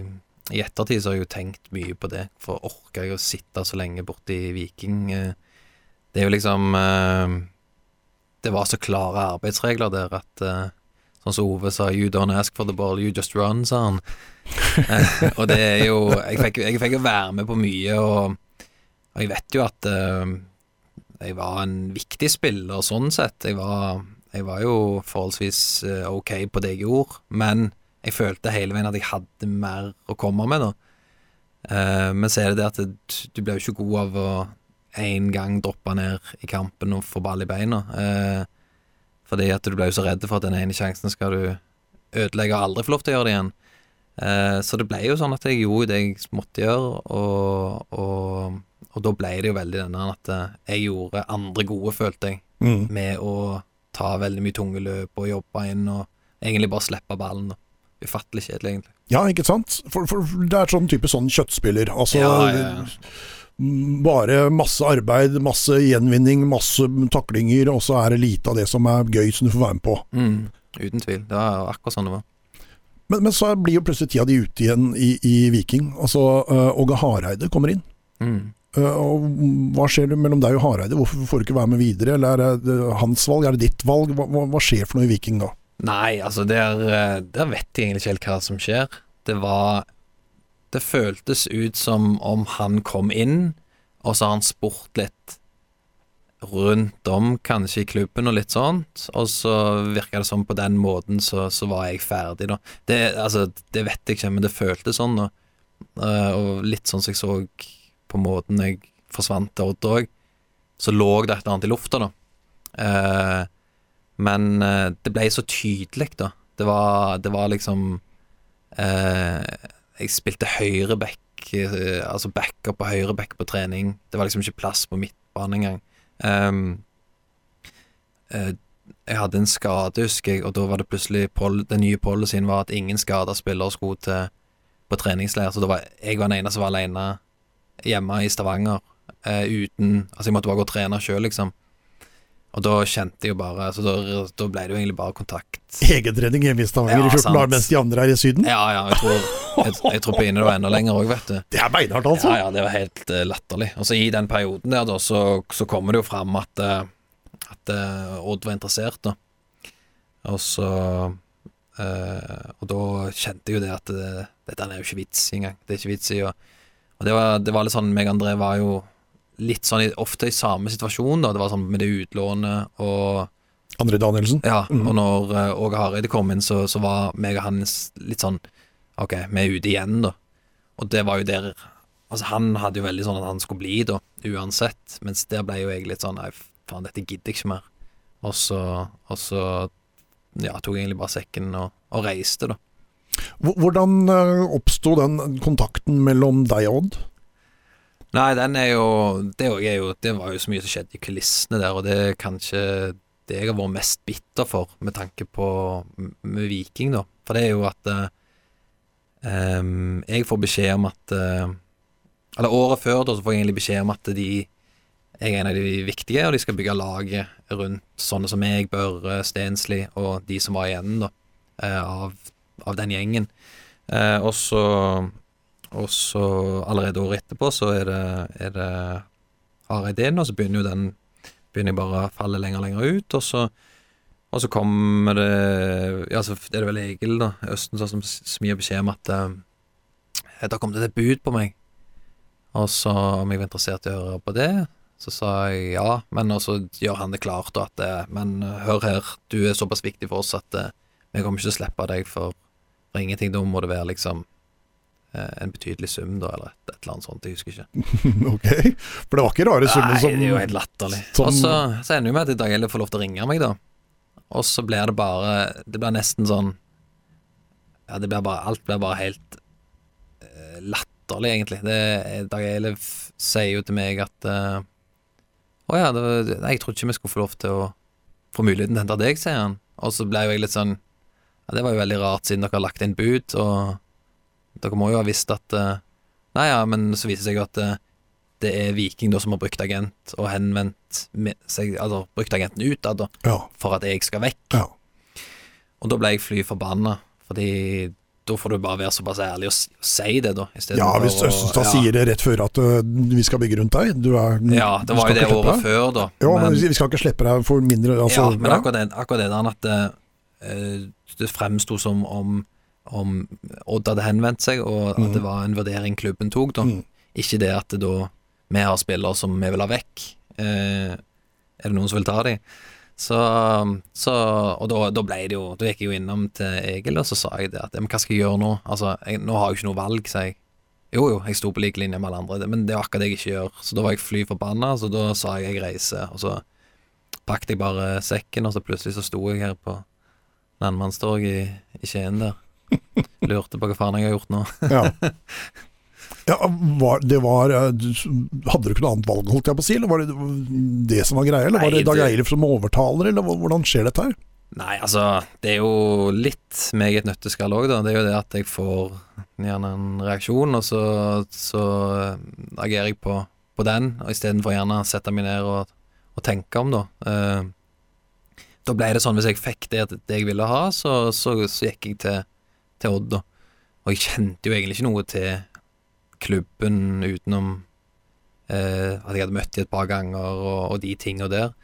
i ettertid så har jeg jo tenkt mye på det, for orker jeg å sitte så lenge borte i Viking? Eh, det er jo liksom eh, Det var så klare arbeidsregler der at eh, Sånn som Ove sa 'You don't ask for the ball, you just run', sa han. og det er jo Jeg fikk, jeg fikk jo være med på mye, og, og jeg vet jo at jeg var en viktig spiller sånn sett. Jeg var, jeg var jo forholdsvis ok på det jeg gjorde, men jeg følte hele veien at jeg hadde mer å komme med, da. Uh, men så er det det at det, du blir jo ikke god av å én gang droppe ned i kampen og få ball i beina. Uh, fordi at du blir jo så redd for at den ene sjansen skal du ødelegge og aldri få lov til å gjøre det igjen. Uh, så det ble jo sånn at jeg gjorde det jeg måtte gjøre, og, og, og da ble det jo veldig denne at jeg gjorde andre gode, følte jeg, mm. med å ta veldig mye tunge løp og jobbe inn og egentlig bare slippe ballen. da ufattelig kjedelig, egentlig. Ja, ikke sant? For, for, det er sånn type sånn kjøttspiller. Altså ja, ja, bare masse arbeid, masse gjenvinning, masse taklinger, og så er det lite av det som er gøy som du får være med på. Mm, uten tvil. Det var akkurat sånn det var. Men, men, så blir jo plutselig tida di ute igjen i, i Viking. Altså, uh, Hareide kommer inn. Mm. Uh, Hva skjer mellom deg og Hareide? Hvorfor får du ikke være med videre? Eller er det hans valg, er det ditt valg? Hva, hva skjer for noe i Viking da? Nei, altså der, eh, der vet jeg egentlig ikke helt hva som skjer. Det var Det føltes ut som om han kom inn, og så har han spurt litt rundt om, kanskje i klubben og litt sånt, og så virka det som på den måten så, så, var jeg ferdig, da. Det, altså, det vet jeg ikke, men det føltes sånn, og, eh, og litt sånn som jeg så på måten jeg forsvant til Odd òg, så lå det et eller annet i lufta, da. Eh, men uh, det ble så tydelig, da. Det var, det var liksom uh, Jeg spilte høyreback, uh, altså backup på høyreback på trening. Det var liksom ikke plass på midtbane engang. Um, jeg hadde en skade, husker jeg, og da var det plutselig den nye policyen var at ingen skada spillere skulle til på treningsleir. Så var, jeg var den eneste som var alene hjemme i Stavanger uten Altså, jeg måtte bare gå og trene sjøl, liksom. Og da kjente jeg jo bare Så da, da ble det jo egentlig bare kontakt. [LAUGHS] Egentrening hjemme i Stavanger ja, i 14 dager mens de andre er i Syden? Ja, ja. Jeg tror, [LAUGHS] jeg, jeg tror det var enda lenger òg, vet du. Det er beinhardt, altså. Ja, ja, det var helt uh, latterlig. Og så i den perioden der, da, så, så kommer det jo fram at, uh, at uh, Odd var interessert, da. Og så uh, Og da kjente jeg jo det at det, dette er jo ikke vits engang. Det er ikke vits i å Og det var, det var litt sånn meg og André var jo litt sånn ofte i samme situasjon, da. Det var sånn med det utlånet og Andre Danielsen? Ja, mm. og når uh, Åge Hareide kom inn, så, så var meg og han litt sånn Ok, vi er ute igjen, da. Og det var jo der Altså, han hadde jo veldig sånn at han skulle bli, da, uansett. Mens der ble jo jeg litt sånn Nei, faen, dette gidder jeg ikke mer. Og så, og så ja, tok jeg egentlig bare sekken og, og reiste, da. Hvordan uh, oppsto den kontakten mellom deg og Odd? Nei, den er jo det, er jo det, var jo så mye som skjedde i kulissene der, og det er kanskje det jeg har vært mest bitter for, med tanke på med Viking, da. For det er jo at um, jeg får beskjed om at eh, Eller året før da, så får jeg egentlig beskjed om at de jeg er en av de viktige, og de skal bygge laget rundt sånne som meg, Børre, Stensli og de som var igjen da, av, av den gjengen. Eh, og så og så allerede året etterpå så er det, er det har jeg ideen, og så begynner jo den begynner jeg bare å falle lenger og lenger ut. Og så, og så kommer det Ja, så er det vel Egil, da, Østen, som, som gir beskjed om at uh, det kom det et bud på meg. Og så om jeg var interessert i å høre på det. Så sa jeg ja, men også gjør han det klart da, at det Men uh, hør her, du er såpass viktig for oss at vi kommer ikke til å slippe deg for, for ingenting. Da må det være liksom en betydelig sum, da, eller et, et, eller annet sånt. Jeg husker ikke. [LAUGHS] ok, For det var ikke rare summen som Nei, det er jo helt latterlig. Som... Og så, så ender det med at Dag Eilif får lov til å ringe meg, da. Og så blir det bare Det blir nesten sånn Ja, det blir bare Alt blir bare helt uh, latterlig, egentlig. Det, Dag Eilif sier jo til meg at uh, Å ja, det, nei, jeg trodde ikke vi skulle få lov til å få muligheten til å hente deg, sier han. Og så ble jo jeg litt sånn Ja, det var jo veldig rart, siden dere har lagt inn bud, og dere må jo ha visst at uh, Nei ja, men så viser det seg jo at uh, det er Viking da som har brukt agent og henvendt seg Altså brukt agenten ut ja. for at jeg skal vekk. Ja. Og da ble jeg fly forbanna, fordi da får du bare være såpass ærlig og, si det, da. Ja, hvis Østenstad ja. sier det rett før at uh, vi skal bygge rundt deg er, Ja, det var jo det året før, da. Ja, men, men, vi skal ikke slippe deg for mindre altså, Ja, men akkurat det, akkurat det der at uh, det fremsto som om om Odd hadde henvendt seg, og at mm. det var en vurdering klubben tok, da. Mm. Ikke det at det da vi har spillere som vi vil ha vekk. Eh, er det noen som vil ta dem? Så, så, Og da, da, ble det jo Da gikk jeg jo innom til Egil, og så sa jeg det at Men hva skal jeg gjøre nå? Altså, jeg, nå har jeg ikke noe valg, sa jeg. Jo jo, jeg sto på lik linje med alle andre, men det er akkurat det jeg ikke gjør. Så da var jeg fly forbanna, så da sa jeg jeg reiser, og så pakket jeg bare sekken, og så plutselig så sto jeg her på Landmannstorget i, i Skien der. Lurte på hva faen jeg har gjort nå. ja. [LAUGHS] ja var, det var eh, Hadde du ikke noe annet valg, holdt jeg på å si? Eller var det det som var greia? Eller var det Dag Eilif som overtaler, eller hvordan skjer dette her? Nei, altså, det er jo litt meg et nøtteskall òg, da. Det er jo det at jeg får gjerne en reaksjon, og så, så agerer jeg på, på den, og istedenfor gjerne sette meg ned og, og tenke om, da. Uh, da ble det sånn, hvis jeg fikk det, det jeg ville ha, så, så, så gikk jeg til til Odd. Da. Og jeg kjente jo egentlig ikke noe til klubben utenom eh, at jeg hadde møtt dem et par ganger og, og de tinga der.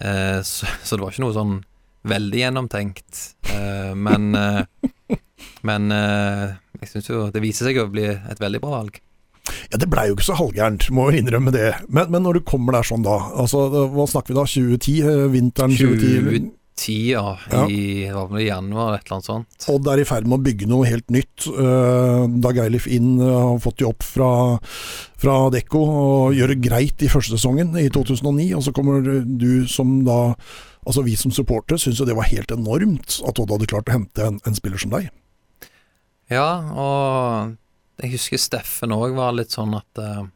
Eh, så, [LAUGHS] så, det var ikke noe sånn veldig gjennomtenkt. Eh, men eh, [LAUGHS] men eh, jeg syns jo det viser seg å bli et veldig bra valg. Ja, Det blei jo ikke så halvgærent, må jo innrømme det. Men, men, når du kommer der sånn da, altså hva snakker vi da, 2010? Eh, vinteren 2010? Tida ja. i januar, et eller annet sånt. Odd er i ferd med å bygge noe helt nytt. Uh, Dag Eilif inn uh, har fått de opp fra, fra Dekko og gjør det greit i første sesongen, i 2009. Og så kommer du som da Altså vi som supportere syns jo det var helt enormt at Odd hadde klart å hente en, en spiller som deg. Ja, og jeg husker Steffen òg var litt sånn at uh,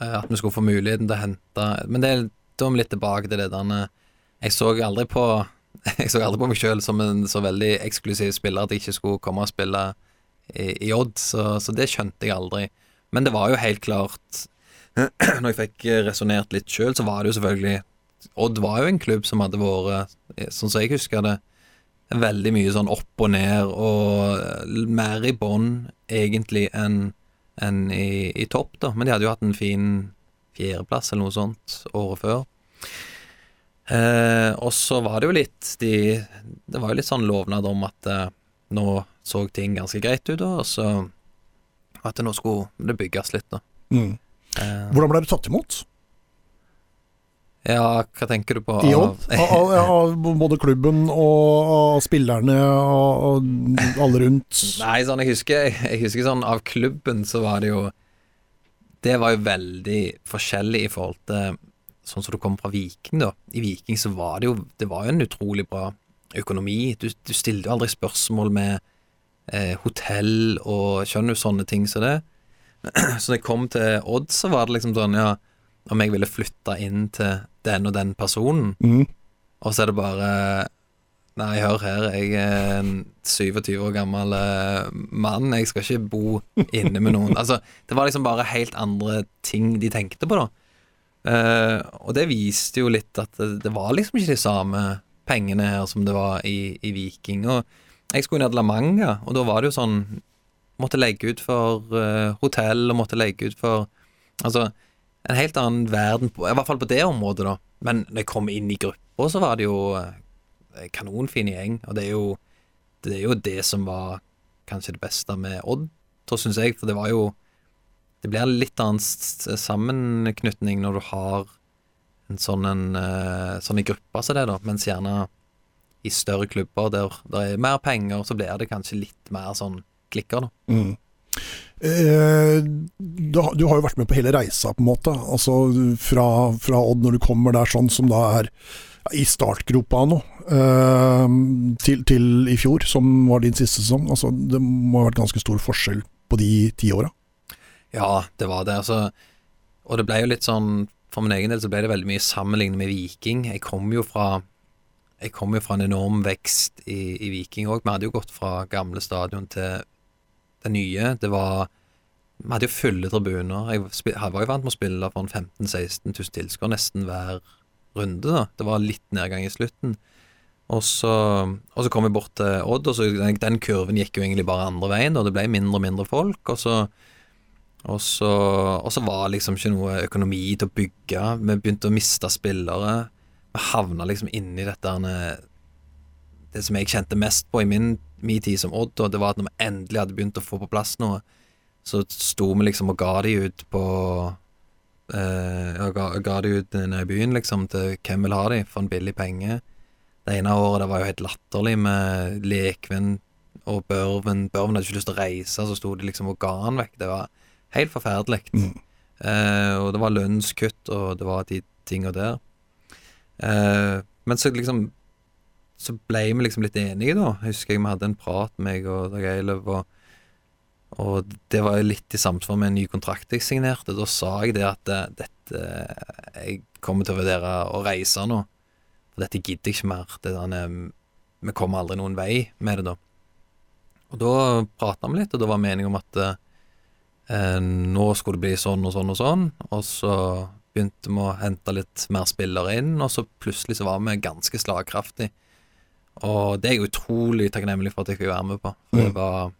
At vi skulle få muligheten til å hente Men det er vi litt tilbake til det der Jeg så aldri på [LAUGHS] jeg så aldri på meg sjøl som en så veldig eksklusiv spiller at jeg ikke skulle komme og spille i, i Odd, så, så, det skjønte jeg aldri. Men det var jo helt klart [CLEARS THROAT] Når jeg fikk resonnert litt sjøl, så var det jo selvfølgelig Odd var jo en klubb som hadde vært, sånn som jeg husker det, veldig mye sånn opp og ned, og mer i bånn egentlig enn en i, i, topp, da. Men de hadde jo hatt en fin fjerdeplass eller noe sånt året før. Eh, og så var det jo litt de, Det var jo litt sånn lovnad om at eh, nå så ting ganske greit ut, og så at nå skulle det bygges litt, da. Mm. Eh, Hvordan ble du tatt imot? ja, hva tenker du på? Av, av, av både klubben og av spillerne og, og alle rundt? [LAUGHS] Nei, sånn jeg husker Jeg husker sånn av klubben så var det jo Det var jo veldig forskjellig i forhold til sånn som du kommer fra Viking, da. I Viking så var det jo Det var jo en utrolig bra økonomi. Du, du stilte jo aldri spørsmål med eh, hotell og skjønner du sånne ting som det. [CLEARS THROAT] Så når jeg kom til Odd, så var det liksom sånn, ja Om jeg ville flytte inn til den og den personen, Mm. og så er det bare Nei, hør her, jeg er en 27 år gammel eh, mann. Jeg skal ikke bo inne med noen. Altså, det var liksom bare helt andre ting de tenkte på, da. Eh, og det viste jo litt at det, det var liksom ikke de samme pengene her som det var i, i Viking. Og jeg skulle ned til La Manga, og da var det jo sånn Måtte legge ut for uh, hotell, og måtte legge ut for Altså, en helt annen verden, på, i hvert fall på det området, da. Men når jeg kom inn i gruppa, så var det jo eh, kanonfin gjeng, og det er jo det er jo det som var kanskje det beste med Odd, så syns jeg, for det var jo Det blir litt annen sammenknytning når du har en sånn en eh, sånn i gruppa som det, da, mens gjerne i større klubber der det er mer penger, så blir det kanskje litt mer sånn klikker, da. Mm. Eh, du har jo vært med på hele reisa, på en måte. Altså fra, fra Odd, når du kommer der sånn som da er i startgropa nå, eh, til, til i fjor, som var din siste sesong. Altså, det må ha vært ganske stor forskjell på de ti åra. Ja, det var det. Altså, og det ble jo litt sånn For min egen del så ble det veldig mye sammenlignet med Viking. Jeg kom jo fra Jeg kom jo fra en enorm vekst i, i Viking òg. Vi hadde jo gått fra gamle stadion til det nye. Det var Vi hadde jo fulle tribuner. Jeg jeg var jo vant med å spille for en 15 000-16 000 tilskuere nesten hver runde. da Det var litt nedgang i slutten. Og så, og så kom vi bort til Odd, og så den, den kurven gikk jo egentlig bare andre veien. Og det ble mindre og mindre folk. Og så og så, og så var det liksom ikke noe økonomi til å bygge. Vi begynte å miste spillere. Vi havna liksom inni dette her, Det som jeg kjente mest på i min, min tid som Odd, og det var at når vi endelig hadde begynt å få på plass noe, så sto vi liksom og ga de ut på eh, ga, ga de ut nede i byen, liksom, til hvem vil ha de, for en billig penge. Det ene året det var jo helt latterlig med Lekven og Børven. Børven hadde ikke lyst til å reise, så sto de liksom og ga han vekk. Det var helt forferdelig. Mm. Eh, og det var lønnskutt, og det var de tinga der. Eh, men så liksom Så ble vi liksom litt enige, da. Jeg husker jeg vi hadde en prat, meg og Dag Eilev, og, og det var litt i samsvar med en ny kontrakt jeg signerte. Da sa jeg det at eh, dette Jeg kommer til å vurdere å reise nå. For dette gidder jeg ikke mer. Det der, eh, vi kommer aldri noen vei med det, da. Og da prata vi litt, og da var meningen om at eh, eh, nå skulle det bli sånn og sånn og sånn. Og så begynte vi å hente litt mer spillere inn, og så plutselig så var vi ganske slagkraftige. Og det er jeg utrolig takknemlig for at jeg fikk være med på. For det Mm. var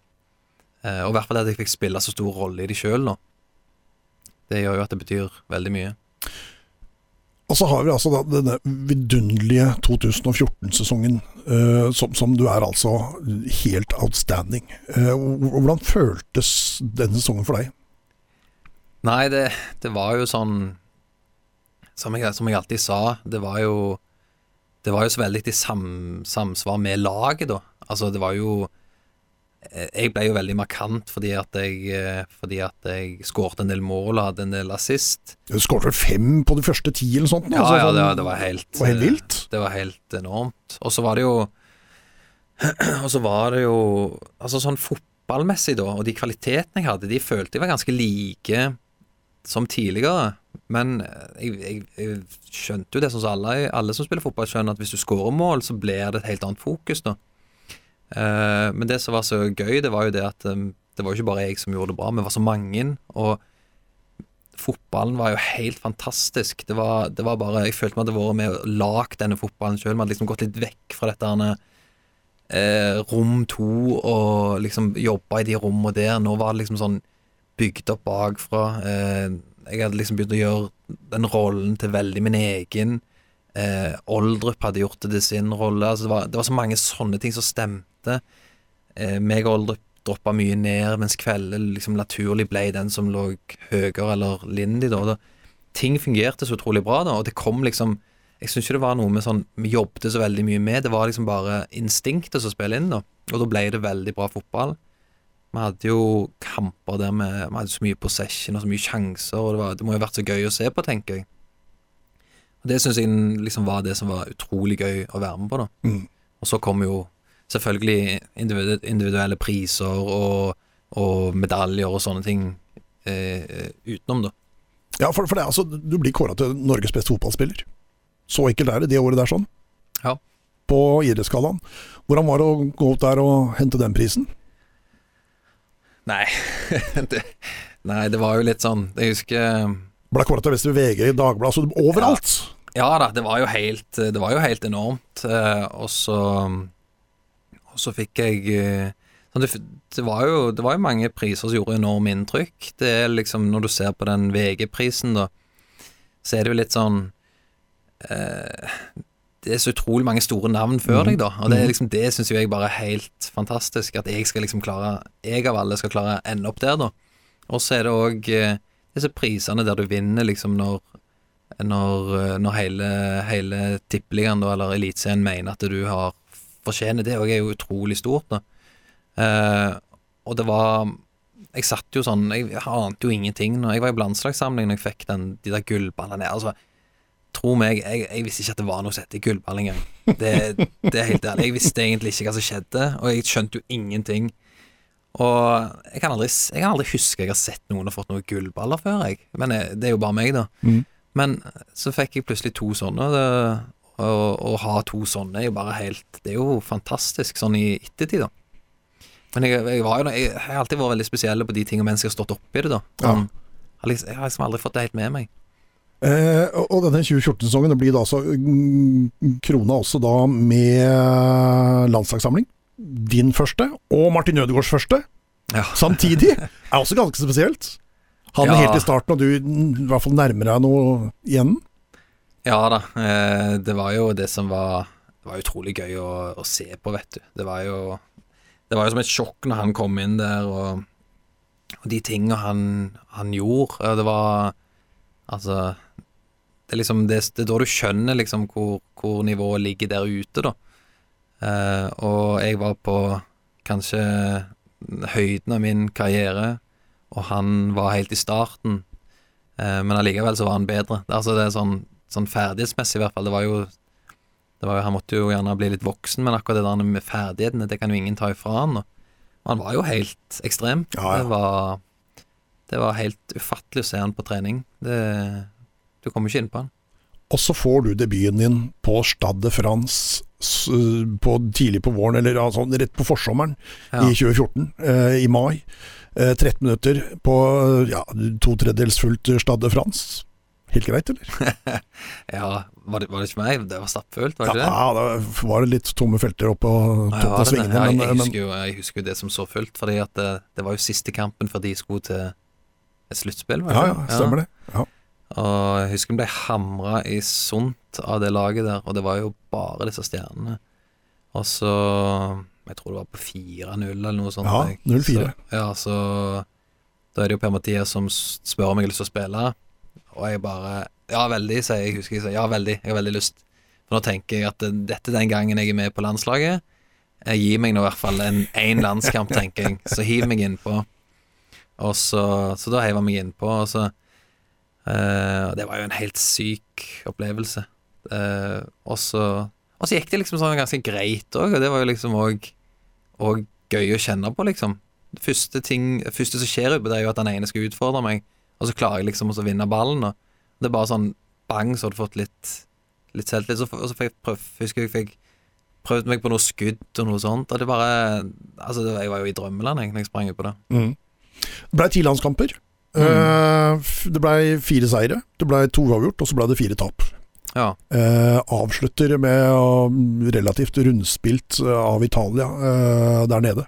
eh, Og i hvert fall at jeg fikk spille så stor rolle i det sjøl nå. Det gjør jo at det betyr veldig mye. Og så har vi altså denne vidunderlige 2014-sesongen, uh, som, som du er altså helt outstanding. Uh, hvordan føltes den sesongen for deg? Nei, det, det var jo sånn som jeg, som jeg alltid sa, det var jo Det var jo så veldig i sam, samsvar med laget, da. Altså, det var jo eh, Jeg ble jo veldig markant fordi at jeg eh, Fordi at jeg skårte en del mål og hadde en del assist. Du skåret vel fem på de første ti, eller sånt? Ja, altså, ja, det, sånn- var- det var helt det var helt eh, vilt. Det var helt enormt. Og så var det jo [CLEARS THROAT] Og så var det jo Altså sånn fotballmessig, da, og de kvalitetene jeg hadde, de følte jeg var ganske like som tidligere. Men jeg, jeg, jeg skjønte jo det sånn som alle, alle som spiller fotball, skjønner at hvis du skårer mål, så blir det et helt annet fokus, da. Eh, men det som var så gøy, det var jo det at eh, det var jo ikke bare jeg som gjorde det bra, vi var så mange. Og fotballen var jo helt fantastisk. Det var, det var bare Jeg følte vi hadde vært med og lagd denne fotballen sjøl. Vi hadde liksom gått litt vekk fra dette her, eh, rom to og liksom jobba i de rommene der. Nå var det liksom sånn bygd opp bakfra. Eh, jeg hadde liksom begynt å gjøre den rollen til veldig min egen. Eh, Oldrup hadde gjort det til sin rolle. Altså det, var, det var så mange sånne ting som stemte. Eh, meg og Oldrup droppa mye ned, mens Kvelde liksom naturlig ble den som lå høyere, eller Lindy, da. da. Ting fungerte så utrolig bra, da, og det kom liksom Jeg syns ikke det var noe med sånn Vi jobbet så veldig mye med, det var liksom bare instinktet som spilte inn, da. Og da ble det veldig bra fotball. Vi hadde jo kamper der vi, vi hadde så mye possession og så mye sjanser, og det, var, det må jo ha vært så gøy å se på, tenker jeg. Det syns jeg liksom var det som var utrolig gøy å være med på, da. Mm. Og så kom jo selvfølgelig individuelle priser og, og medaljer og sånne ting eh, utenom, da. Ja, for, for det, altså, du blir kåra til Norges beste fotballspiller. Så enkelt er det det året der, sånn. Ja. På idrettsgallaen. Hvordan var det å gå opp der og hente den prisen? Nei [LAUGHS] det, Nei, det var jo litt sånn Jeg husker Ble kåra til beste VG, i Dagbladet, så overalt. Ja da, det var jo helt, det var jo helt enormt. Eh, og så Og så fikk jeg eh, sånn, det, det, var jo, det var jo mange priser som gjorde enormt inntrykk. Det er liksom Når du ser på den VG-prisen, da, så er det jo litt sånn eh, Det er så utrolig mange store navn før mm. deg, da. Og det, er liksom, det syns jeg bare er helt fantastisk. At jeg skal liksom klare Jeg av alle skal klare å ende opp der, da. Og så er det òg eh, disse prisene der du vinner liksom når når, når hele, hele tippeligaen, eller Eliteserien, mener at du har fortjener det, og er jo utrolig stort. da. Eh, og det var Jeg satt jo sånn Jeg ante jo ingenting når jeg var i landslagssamling når jeg fikk den, de der gullballene. Altså, tro meg, jeg, jeg, visste ikke at det var noe som het gullball engang. Det, det er helt ærlig. Jeg visste egentlig ikke hva som skjedde, og jeg skjønte jo ingenting. Og jeg kan aldri, jeg kan aldri huske jeg har sett noen har fått noen gullballer før, jeg. Men jeg, det er jo bare meg, da. Mm. Men så fikk jeg plutselig to sånne. Å ha to sånne er jo bare helt Det er jo fantastisk sånn i ettertid, da. Men jeg, jeg, jo, jeg, har alltid vært veldig spesiell på de tingene mens jeg har stått oppi det, da. Sånn, ja. Jeg har liksom aldri fått det helt med meg. Eh, og denne 2014-sesongen blir da altså mm, krona også da med landslagssamling din første og Martin Ødegaards første ja. samtidig, [LAUGHS] er også ganske spesielt. Han ja. helt i starten, og du i hvert fall nærmer deg noe igjen? Ja da. Eh, det var jo det som var Det var utrolig gøy å, å, se på, vet du. Det var jo Det var jo som et sjokk når han kom inn der, og, og de tingene han, han gjorde. Det var Altså det er liksom det, det, er da du skjønner liksom hvor, hvor nivået ligger der ute, da. Uh, og jeg var på kanskje høyden av min karriere, og han var helt i starten. eh, men allikevel så var han bedre. Altså det er sånn, sånn ferdighetsmessig, i hvert fall. Det var jo det var jo, Han måtte jo gjerne bli litt voksen, men akkurat det der med ferdighetene, det kan jo ingen ta ifra han. Og han var jo helt ekstrem. Ja, ja. Det, var, det var helt ufattelig å se han på trening. Det, du kommer ikke inn på han. Og så får du debuten din på Stade de France på, tidlig på våren, eller altså, rett på forsommeren ja. i 2014, eh, i mai. Eh, 13 minutter på ja, to tredjedels fullt Stade de France. Helt greit, eller? [LAUGHS] ja, var det, var det, ikke meg? Det var stappfullt, var det ikke det? Ja, da var det litt tomme felter oppå toppen av svingene. Ja, jeg, jeg, husker jo, jeg husker jo det som så fullt, fordi at det, det var jo siste kampen før de skulle til et sluttspill. Ja, ja, stemmer det. Ja. Og jeg husker vi ble hamra i sunt av det laget der, og det var jo bare disse stjernene. Og så Jeg tror det var på 4-0 eller noe sånt. Ja, 0-4. Ja, så Da er det jo Per-Mathias som spør om jeg har lyst til å spille, og jeg bare Ja, veldig, sier jeg. Husker jeg sier ja, veldig. Jeg har veldig lyst. For nå tenker jeg at dette er den gangen jeg er med på landslaget. Jeg gir meg nå i hvert fall en én landskamp, tenker jeg. Så hiv meg innpå. Og så, så da heiv han meg innpå, og så Uh, det var jo en helt syk opplevelse. Uh, og, så, og så gikk det liksom sånn ganske greit òg, og det var jo liksom òg gøy å kjenne på, liksom. Det første, ting, det første som skjer oppe, det er jo at den ene skal utfordre meg, og så klarer jeg liksom å vinne ballen. Og det er bare sånn bang, så har du fått litt, litt selvtillit. Så, og så fikk jeg prøv, husker jeg fikk prøvd meg på noe skudd og noe sånt, og det bare Altså, jeg var jo i drømmeland, jeg, når jeg sprang på det. Mm. Det blei ti landskamper. Mm. det blei fire seire, det blei to uavgjort, og så blei det fire tap. Ja. Eh, avslutter med relativt rundspilt av Italia eh, der nede.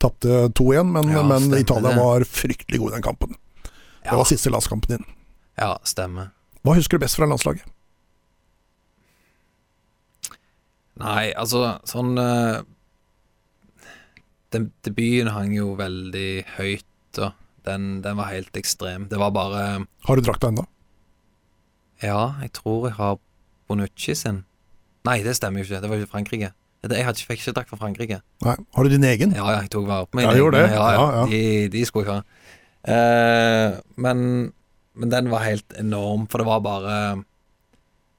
Tapte 2-1, men, ja, men Italia det. var fryktelig god i den kampen. Det var siste landskampen din. Ja, stemmer. Hva husker du best fra landslaget? Nei, altså sånn uh, den, Debuten hang jo veldig høyt, og den, den, var helt ekstrem. Det var bare Har du drakta ennå? Ja, jeg tror jeg har Bonucci sin. Nei, det stemmer jo ikke. Det var ikke Frankrike. Jeg hadde, fikk ikke drakt fra Frankrike. Nei, Har du din egen? Ja, ja jeg tok vare på min ja, egen. Ja, ja, ja. De, de, skulle jeg ha. Eh, men, men den var helt enorm, for det var bare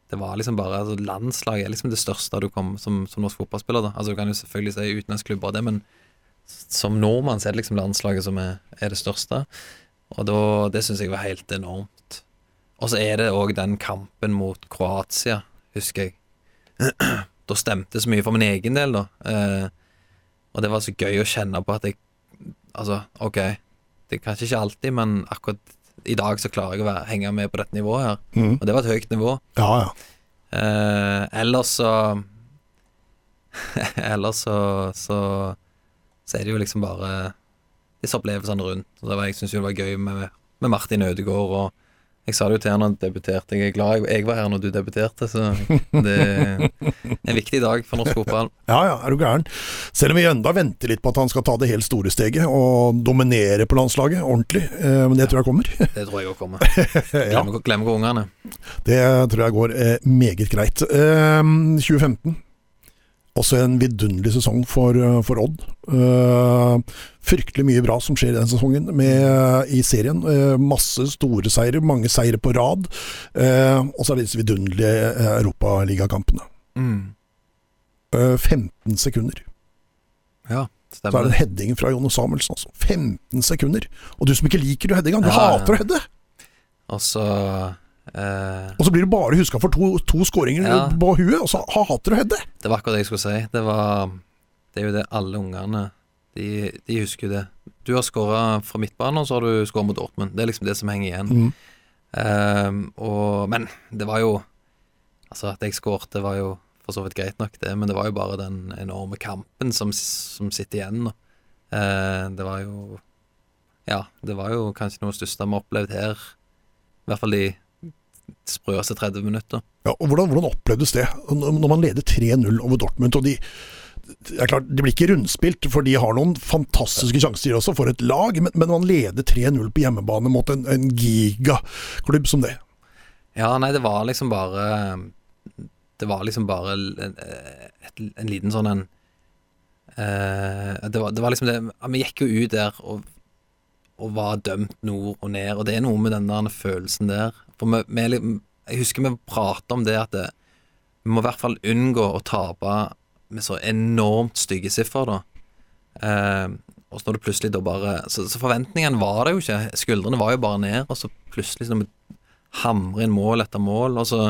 det var liksom bare altså Landslaget er liksom det største du kom som, som norsk fotballspiller. da Altså Du kan jo selvfølgelig si utenlandsklubber og det, men som nordmann så er det liksom landslaget som er, er det største. Og da, det syns jeg var helt enormt. Og så er det òg den kampen mot Kroatia, husker jeg. [CLEARS THROAT] da stemte så mye for min egen del, da. Eh, og det var så gøy å kjenne på at jeg Altså, OK, det er kanskje ikke alltid, men akkurat i dag så klarer jeg å være, henge med på dette nivået her. Mm. Og det var et høyt nivå. Ja, ja. Eh, ellers så [LAUGHS] Ellers så, så, så er det jo liksom bare disse opplevelsene rundt. Og det var, jeg syns jo det var gøy med, med Martin Ødegaard og jeg sa det jo til han da han debuterte. Jeg er glad jeg var her når du debuterte, så det er en viktig dag for norsk fotball. Ja ja, er du gæren. Selv om vi enda venter litt på at han skal ta det helt store steget og dominere på landslaget ordentlig. Eh, men det tror jeg kommer. Det tror jeg òg kommer. [LAUGHS] Glemmer, glemmer ungene. Det tror jeg går eh, meget greit. 2015 eh, også en vidunderlig sesong for, eh, for Odd. Uh, fryktelig mye bra som skjer i den sesongen med, i serien. Uh, masse store seire, mange seire på rad. Uh, og så er det disse vidunderlige europaligakampene. Mm. 15 sekunder. Ja, stemmer. Så er det en heading fra Jonny Samuelsen, altså. 15 sekunder! Og du som ikke liker du headinga, du ja, hater å heade! Altså Uh, og så blir du bare huska for to, to skåringer ja. på huet, og så hater du Hedde. Det var akkurat det jeg skulle si. Det, var, det er jo det alle ungene de, de husker det. Du har skåra fra midtbanen, og så har du skåra mot Dortmund. Det er liksom det som henger igjen. Mm. Uh, og, men det var jo Altså, at jeg skårte, var jo for så vidt greit nok, det, men det var jo bare den enorme kampen som, som sitter igjen. Uh, det var jo Ja, det var jo kanskje noe av det største vi har opplevd her. I hvert fall de sprøeste 30 minutter. Ja, og hvordan, hvordan opplevdes det, når man leder 3-0 over Dortmund? og de det er klart, De blir ikke rundspilt, for de har noen fantastiske sjanser også for et lag, men, men man leder 3-0 på hjemmebane mot en, en gigaklubb som det. Ja, nei, det var liksom bare Det var liksom bare en, en liten sånn en uh, det, var, det, var, liksom det Vi gikk jo ut der og, og var dømt nord og ned, og det er noe med den der følelsen der for vi, vi, jeg husker vi prata om det at det, vi må i hvert fall unngå å tape med så enormt stygge siffer, da. Eh, og så når du plutselig da bare Så, så forventningene var det jo ikke. Skuldrene var jo bare ned, og så plutselig når vi hamrer inn mål etter mål, og så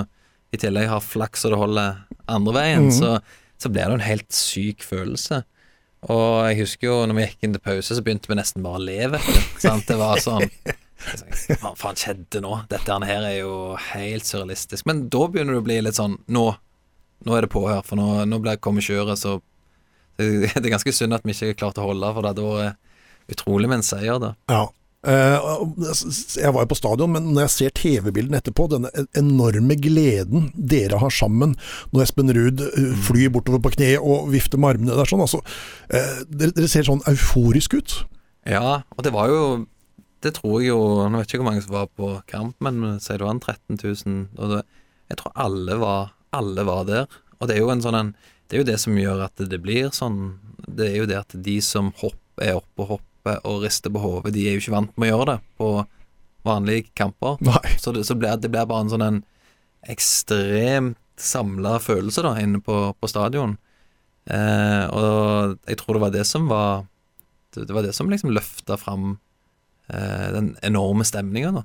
i tillegg har flaks og det holder andre veien, mm. så, så blir det en helt syk følelse. Og jeg husker jo når vi gikk inn til pause, så begynte vi nesten bare å le, vet du. Det var sånn [LAUGHS] Hva faen skjedde nå? Dette her er jo helt surrealistisk. Men da begynner det å bli litt sånn Nå, nå er det på her, for nå, nå blir kommer kjøret, så det, [LAUGHS] det, er ganske synd at vi ikke klarte å holde, for det hadde vært utrolig med en seier, da. Ja. Eh, jeg var jo på stadion, men når jeg ser TV-bildene etterpå, denne enorme gleden dere har sammen når Espen Ruud eh, flyr bortover på kne og vifter med armene der sånn, altså, eh, dere, dere ser sånn euforisk ut. Ja, og det var jo det tror jeg jo Nå vet jeg ikke hvor mange som var på kamp, men sier det var en 13 000. Og det, jeg tror alle var, alle var der. Og det er jo en sånn en Det er jo det som gjør at det blir sånn. Det er jo det at de som hopper, er oppe og hopper og rister på hodet, de er jo ikke vant med å gjøre det på vanlige kamper. Nei. Så, det, så blir, det blir bare en sånn en ekstremt samla følelse da inne på, på stadion. Eh, og jeg tror det var det som var Det, det var det som liksom løfta fram Eh, den enorme stemninga, da.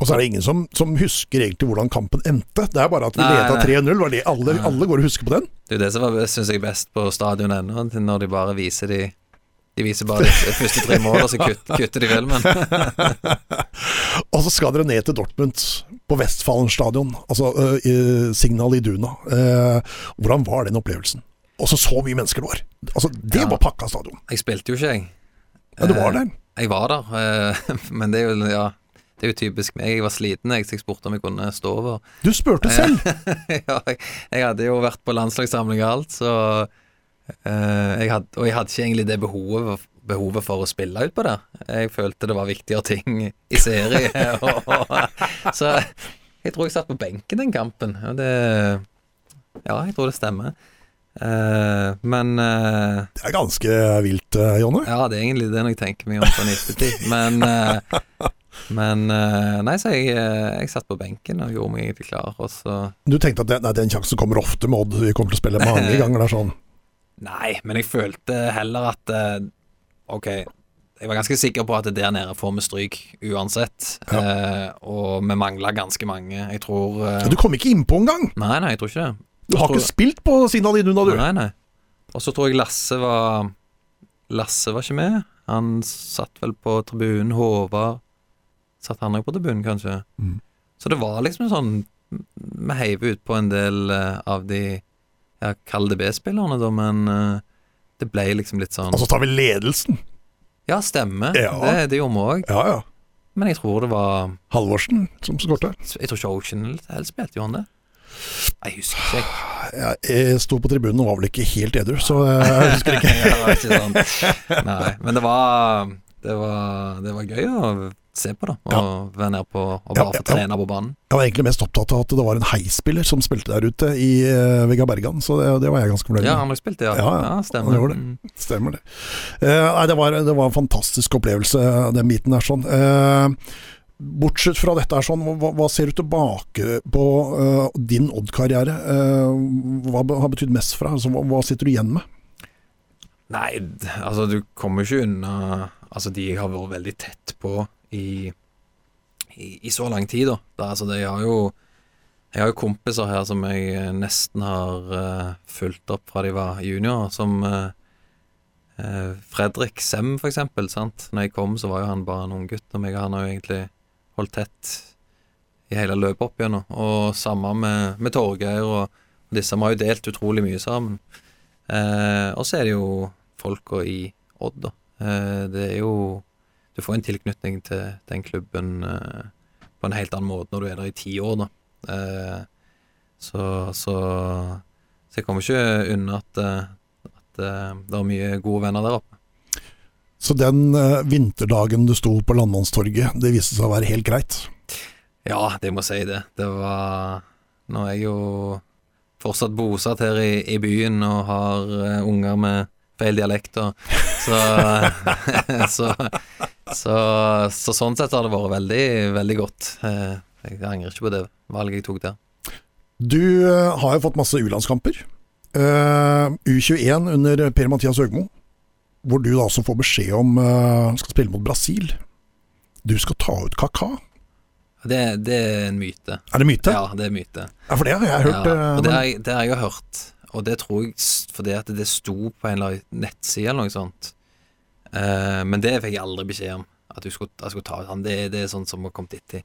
Og så er det ingen som, som, husker egentlig hvordan kampen endte. Det er bare at vi leda 3-0. Alle, alle, går og husker på den. Det er jo det som syns jeg best på stadion ennå, når de bare viser de De viser bare de første tre mål, og så kutter, kutter de filmen. [LAUGHS] og så skal dere ned til Dortmund, på Westfalen stadion, altså uh, Signal Iduna. Uh, hvordan var den opplevelsen? Og så så mye mennesker det var. Altså, det ja. var pakka stadion. Jeg spilte jo ikke, jeg. Ja, du var der. Jeg var der, eh, [LAUGHS] men det er jo ja, det er jo typisk meg. Jeg var sliten, jeg, så jeg spurte om jeg kunne stå over. Du spurte selv! [LAUGHS] ja, jeg, jeg hadde jo vært på landslagssamling og alt, så eh, jeg hadde, Og jeg hadde ikke egentlig det behovet, behovet for å spille ut på det. Jeg følte det var viktigere ting i serie. [LAUGHS] og, og, så jeg tror jeg satt på benken den kampen. Og det Ja, jeg tror det stemmer. Uh, men uh, Det er ganske vilt, uh, Jonny. Ja, det er egentlig det når jeg tenker meg om på 90-tid. Men, uh, men eh, Nei, så jeg, eh, jeg satt på benken og gjorde meg egentlig klar, og så Du tenkte at det, nei, den sjansen kommer ofte med Odd, vi kommer til å spille mange [LAUGHS] ganger der sånn. Nei, men jeg følte heller at eh, Ok, jeg var ganske sikker på at der nede får vi stryk uansett. Eh, og vi mangla ganske mange. Jeg tror eh, Du kom ikke innpå engang! Nei, nei, jeg tror ikke det. Du har tror- ikke spilt på siden av Linunda, du. Nei, nei. Og så tror jeg Lasse var Lasse var ikke med. Han satt vel på tribunen. Håvard Satt han òg på tribunen, kanskje? Mm. Så det var liksom sånn Vi heiv ut på en del eh, av de Ja, kall det B-spillerne, da, men eh, det ble liksom litt sånn Og så tar vi ledelsen. Ja, stemmer. Ja. Det, det gjorde vi òg. Ja, ja. Men jeg tror det var Halvorsen som skåret. Jeg tror ikke Ocean spilte, gjorde han det? Jeg husker ikke. jeg. Jeg, sto på tribunen og var vel ikke helt edru, så [LAUGHS] jeg husker ikke. Ja, det ikke sånn. Nei, men det var, det var Det var gøy å se på, da. Og være nede på og bare ja, få trene på banen. Jeg var egentlig mest opptatt av at det var en heispiller som spilte der ute i uh, Vegard Bergan, så det, det var jeg ganske fornøyd Ja, han har spilt det, ja. Ja, Ja, ja, stemmer. det. Mm. Stemmer det. Uh, nei, det var, det var en fantastisk opplevelse, den biten der sånn. Uh, bortsett fra dette her sånn, hva, hva ser du tilbake på uh, din Odd-karriere? Uh, hva har betydd mest for deg? Altså, hva, hva sitter du igjen med? Nei, altså du kommer ikke unna Altså de har vært veldig tett på i, i, i så lang tid, da. Det, altså, de har jo Jeg har jo kompiser her som jeg eh, nesten har uh, fulgt opp fra de var junior, som uh, uh, Fredrik Sem, for eksempel. Sant? Når jeg kom, så var jo han bare en ung gutt, og meg han har jo egentlig holdt tett i hele løpet opp igjennom. Og samme med, med Torgeir og, og disse. Vi har jo delt utrolig mye sammen. Og så er det jo folka i Odd, da. Det er jo Du får en tilknytning til den klubben eh, på en helt annen måte når du er der i ti år, da. Eh, så, så Så jeg kommer ikke unna at, eh, at eh, det er mye gode venner der oppe. Så den eh, vinterdagen du sto på Landmannstorget, det viste seg å være helt greit? Ja, det må jeg si det. Det var Nå er jeg jo fortsatt bosatt her i, i byen og har unger med feil dialekter, så, [LAUGHS] så, så Så sånn sett har det vært veldig, veldig godt. Eh, Jeg angrer ikke på det valget jeg tok der. Du eh, har jo fått masse U-landskamper. Eh, U21 under Per-Mathias Høgmo, hvor du da også får beskjed om skal spille mot Brasil. Du skal ta ut Kaka. Det, det er en myte. Er det myte? Ja, det er myte. Ja, for det har jeg hørt. Ja, det har, jeg, det har jeg hørt, og det tror jeg fordi at det sto på en eller annen nettside eller noe sånt. Eh, men det fikk jeg aldri beskjed om, at du skulle, jeg skulle ta ut han. Det, det er sånn som har kommet etter.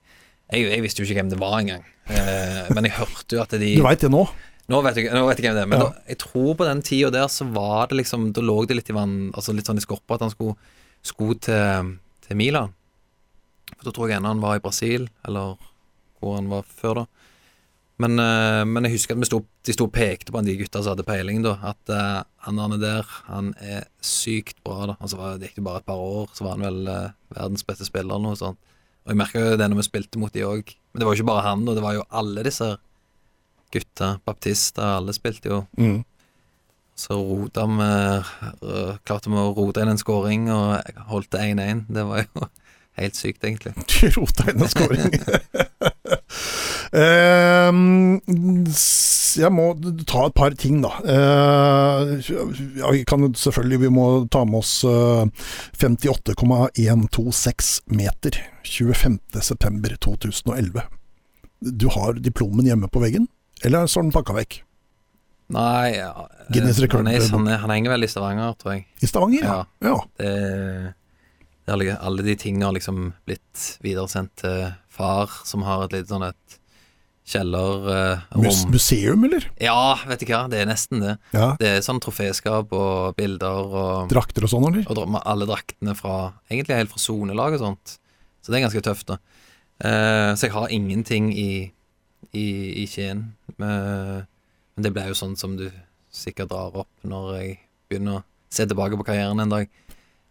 Jeg, jeg visste jo ikke hvem det var engang, uh, men jeg hørte jo at de Du veit det nå? Nå vet jeg, nå vet jeg hvem det er, men Ja. da, jeg tror på den tida der så var det liksom Da lå det litt i vann Altså litt sånn i skorpa at han skulle, skulle til, til Milan. For da tror jeg ennå han var i Brasil, eller hvor han var før, da. Men, eh, men jeg husker at vi sto, de sto og pekte på han, de gutta som hadde peiling, da. At uh, han Arne der, han er sykt bra, da. Altså det gikk jo bare et par år, så var han vel uh, verdens beste spiller eller noe sånt. Og jeg merka jo det når vi spilte mot de òg. Men det var jo ikke bare han, da. Det var jo alle disse gutta. Baptista, alle spilte jo. Mm. Så rota vi øh, Klarte vi å rote inn en scoring og holdt det 1-1. Det var jo [LAUGHS] helt sykt, egentlig. Rota inn en scoring. [LAUGHS] Ehm, jeg må ta et par ting, da. Eh, kan selvfølgelig Vi må ta med oss eh, 58,126 meter 25.9.2011. Du har diplomen hjemme på veggen, eller står den pakka vekk? Nei ja, eh, han, er, han, er, han henger vel i Stavanger, tror jeg. I Stavanger, ja. ja. Det, det alle de tingene har liksom blitt videresendt til far, som har et lite sånn et kjellerrom. Mus museum, eller? ja, vet du hva, det er nesten det. Ja. Det er sånn troféskap og bilder og Drakter og sånn, eller? Og alle draktene fra Egentlig helt fra sonelag og sånt. Så det er ganske tøft, da. Eh, så jeg har ingenting i, i, i Skien. Men men det ble jo sånn som du sikkert drar opp når jeg begynner å se tilbake på karrieren en dag.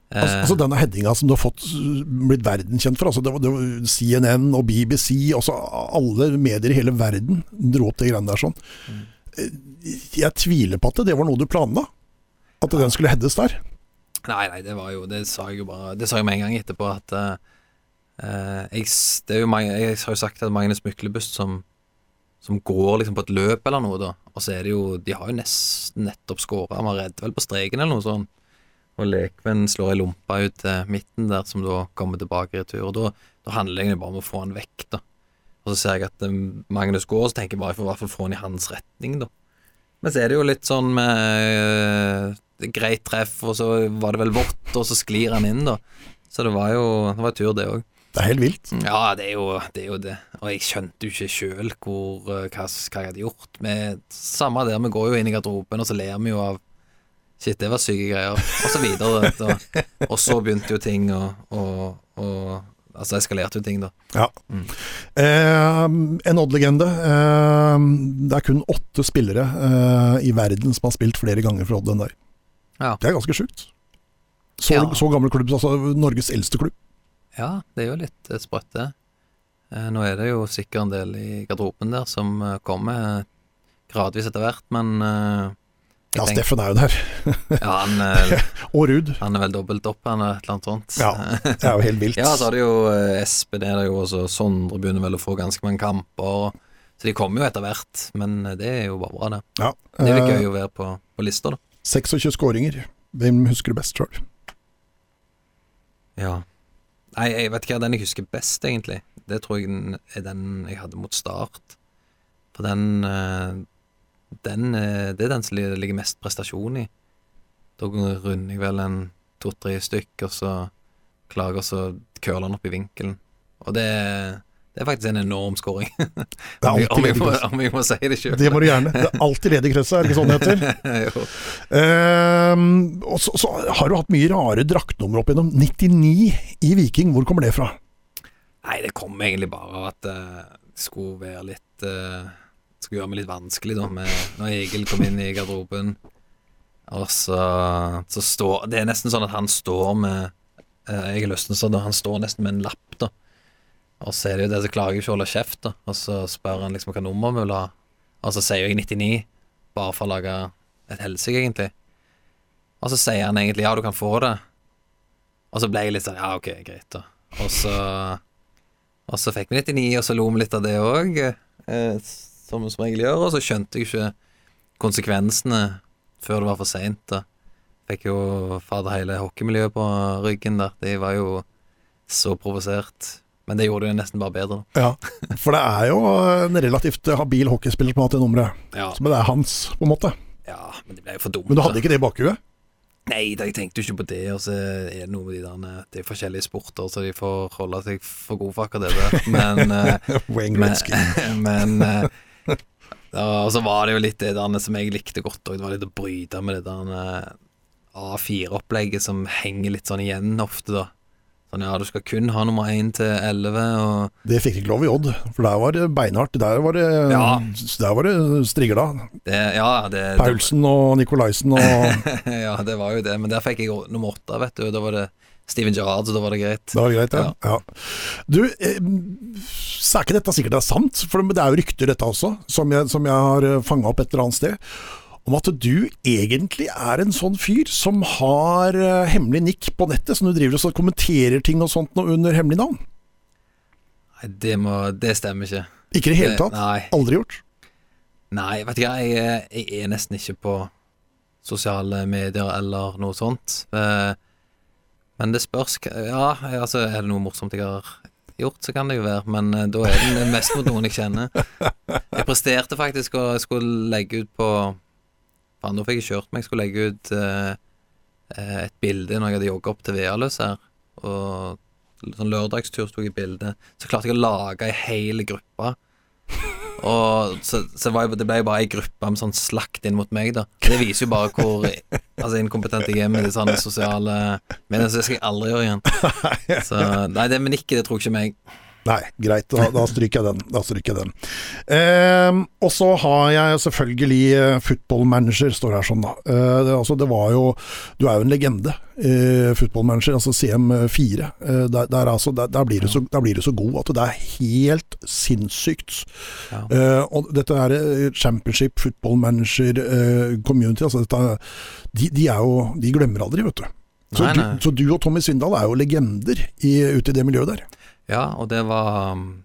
Eh, Altså, altså denne headinga som du har fått uh, blitt verdenskjent for. Altså det var, det var CNN og BBC, altså alle medier i hele verden dro opp de greiene der sånn. Mm. Eh, Jeg tviler på at det var noe du planla. At den skulle heades der. Nei, nei, det var jo Det sa jeg jo bare Det sa jeg med en gang etterpå at eh, jeg, det er jo jeg har jo sagt at Magnus Myklebust som Som går liksom på et løp eller noe, da. Og så er det jo De har jo nesten nettopp skåra. Han var redd vel på streken eller noe sånt. Og Lekven slår ei lompe ut til midten der, som da kommer tilbake i retur. Og da, da handler det egentlig bare om å få han vekk, da. Og så ser jeg at eh, Magnus går, så tenker jeg bare jeg får i hvert fall få han i hans retning, da. Men så er det jo litt sånn med eh, greit treff, og så var det vel vått, og så sklir han inn, da. Så det var jo det var tur, det òg. Det er helt vilt. Ja, det er, jo, det er jo det. Og jeg skjønte jo ikke sjøl hva, hva jeg hadde gjort. Med, samme der, vi går jo inn i garderoben, og så ler vi jo av Shit, det var syke greier. Og så videre. vet. Og, så begynte jo ting å Altså eskalerte jo ting, da. Ja. Eh, en Odd-legende. Eh, det er kun åtte spillere eh, i verden som har spilt flere ganger for Odd enn deg. Ja. Det er ganske sjukt. Så, Ja. så gammel klubb, altså Norges eldste klubb. Ja, det er jo litt eh, sprøtt, det. Eh, Nå er det jo sikkert en del i garderoben der som eh, kommer gradvis etter hvert, men Ja, tenker- Steffen er jo der. Ja, han, [LAUGHS] eh, Og Ruud. han er vel dobbelt opp, han er et eller annet sånt. Ja, det er jo helt vilt. [LAUGHS] Ja, så har de jo eh, Espen er der jo også, Sondre begynner vel å få ganske mange kamper. Så de kommer jo etter hvert, men eh, det er jo bare bra, det. Ja. Det Eh, gøy å være på, på lista, da. 26 skåringer. Hvem husker du best, tror du? Ja. Nei, jeg vet ikke hva den jeg husker best, egentlig. Det tror jeg er den jeg hadde mot start. For den eh, Den eh, Det er den som li- ligger mest prestasjon i. Da runder jeg vel en to-tre stykk, og så klager så curler han opp i vinkelen. Og det, det er faktisk en enorm scoring. Det [LAUGHS] om, jeg, om, jeg må, om jeg må si det sjøl. Det må du gjerne. Det er alltid ledig krøss, er det ikke sånn det heter? [LAUGHS] Ehm, og så, så har du hatt mye rare draktnummer opp gjennom. 99 i Viking, hvor kommer det fra? Nei, det kom egentlig bare av at det skulle være litt eh, Skulle gjøre meg litt vanskelig, da, med, når Egil kom inn i garderoben. Og så, så står Det er nesten sånn at han står med eh, si det han står nesten med en lapp, da. Og så er det jo det som klager ikke å holde kjeft, da. Og så spør han liksom hva nummer vi vil ha. Og så sier jeg 99, bare for å lage et helsike, egentlig. Og så sier han egentlig ja, du kan få det. Og så ble jeg litt sånn ja, ok, greit, da. Og så og så fikk vi 99, og så lo vi litt av det òg, som som regel gjør. Og så skjønte jeg ikke konsekvensene før det var for seint. Fikk jo fader hele hockeymiljøet på ryggen der. De var jo så provosert. Men det gjorde det nesten bare bedre. Ja, For det er jo en relativt habil hockeyspiller som har hatt det nummeret. Ja, Men det er hans, på en måte. ja men det ble jo for dumt. Men du hadde ikke det i bakhuet? Nei, jeg tenkte ikke på det. Og så er det noe med de der Det er forskjellige sporter, så de får holde seg for gode for akkurat det der. [LAUGHS] Men eh, Men, [LAUGHS] men eh, Og så var det jo litt det der som jeg likte godt òg. Det var litt å bryte med det der eh, A4-opplegget som henger litt sånn igjen ofte, da. Sånn ja, du skal kun ha nummer 1 til 11, og Det fikk ikke lov i Odd, for der var det beinhardt. Der var det, Ja. der var det strigla. det Ja, det, Paulsen og Nikolaisen og [LAUGHS] Ja, det var jo det. Men der fikk jeg nummer 8, vet du. Da var det Steven Gerrard, så da var det greit. Det var greit, ja. ja. Du, eh, så er ikke dette sikkert det er sant, for det er jo rykter dette også, som jeg, som jeg har fanga opp et eller annet sted. Om at du egentlig er en sånn fyr som har eh, hemmelig nikk på nettet, som du driver og kommenterer ting og sånt under hemmelig navn. Nei, det, må, det stemmer ikke. Ikke i det hele tatt? Nei. Aldri gjort? Nei, vet du hva, jeg, er- jeg er nesten ikke på sosiale medier eller noe sånt. Eh, Men det spørs Ja, altså, er det noe morsomt jeg har gjort, så kan det jo være, men uh, da er det mest mot noen jeg kjenner. Jeg presterte faktisk å jeg skulle legge ut på Faen, nå fikk jeg kjørt meg. Jeg skulle legge ut eh, et bilde når jeg hadde jogga opp til Vealøs her. Og sånn lørdagstur tok jeg bilde. Så klarte jeg å lage ei hel gruppe. Og så, så var det ble jo bare ei gruppe med sånn slakt inn mot meg, da. Det viser jo bare hvor altså, inkompetent jeg er med de sånne sosiale Men Så det skal jeg aldri gjøre igjen. [LAUGHS] Så nei, det er men ikke, det tror ikke meg. Nei, greit. Da, da stryker jeg den. Da stryker jeg den. Eh, og så har jeg selvfølgelig uh, football manager, står her sånn, da. Eh, det, altså, det var jo Du er jo en legende, eh, football manager, altså CM4. Eh, der, der, altså, der, der, blir du så, der blir du så god at det er helt sinnssykt. Ja. Eh, og dette er championship, football manager, community, altså dette, de, de, er jo De glemmer aldri, vet du. Så, nei, nei. Du, så du og Tommy Svindal er jo legender i, ute i det miljøet der. Ja, og det var um,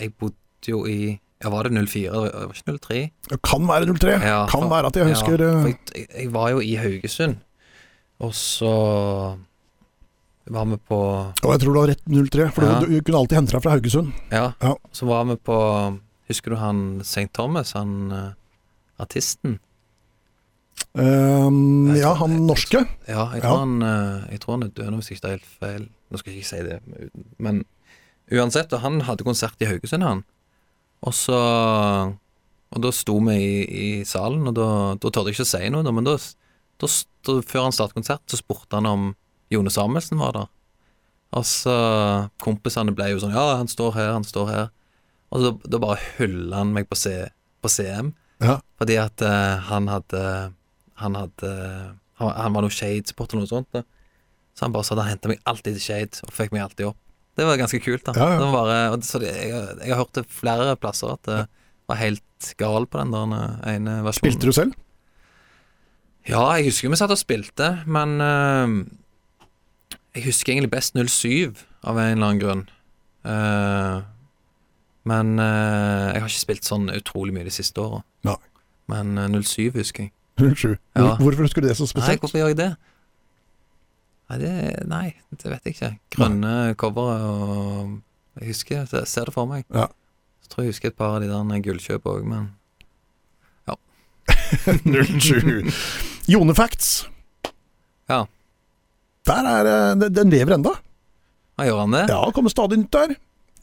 Jeg bodde jo i ja, Var det 04? Det var ikke 03? Det kan være 03. Ja, kan for, være at jeg husker ja, jeg, jeg, var jo i Haugesund, og så var vi på Og jeg tror du har rett 03, for ja. du, du, kunne alltid hente deg fra Haugesund. Ja, ja. så var vi på Husker du han St. Thomas, han uh, artisten? Um, ja, han norske? Ja, jeg tror, Han, uh, jeg tror han er død, hvis jeg ikke tar helt feil. Nå skal jeg ikke si det, men uansett, han hadde konsert i Haugesund, han. Og så Og da sto vi i, i salen, og da, da tørde jeg ikke å si noe, men da, da, da før han startet konsert, så spurte han om Jone Samuelsen var der. Og så Kompisene ble jo sånn Ja, han står her, han står her. Og så da bare hylla han meg på, C, på CM, ja. fordi at uh, han hadde Han hadde han, han var noe shade-supporter eller noe sånt. Da. Så han bare sa at han henta meg alltid til Shade, og fikk meg alltid opp. Det var ganske kult, da. Ja, ja. Bare, så det, jeg, jeg, har hørt det flere plasser at det var helt gal på den der eh, ene versjonen. Spilte du selv? Ja, jeg husker vi satt og spilte, men uh, Jeg husker egentlig best 07, av en eller annen grunn. Uh, men uh, jeg har ikke spilt sånn utrolig mye de siste åra. Men 07 husker jeg. 07. Ja. Hvorfor husker du det så spesielt? Nei, hvorfor gjør jeg det? Nei, det, nei, det vet jeg ikke. Grønne covere og Jeg husker, jeg ser det for meg. Ja. Så tror jeg jeg husker et par av de der gullkjøp òg, men ja. [LAUGHS] 07. Jonefacts. Ja. Der er eh, Den lever enda. Ja, gjør han det? Ja, kommer stadig nytt der.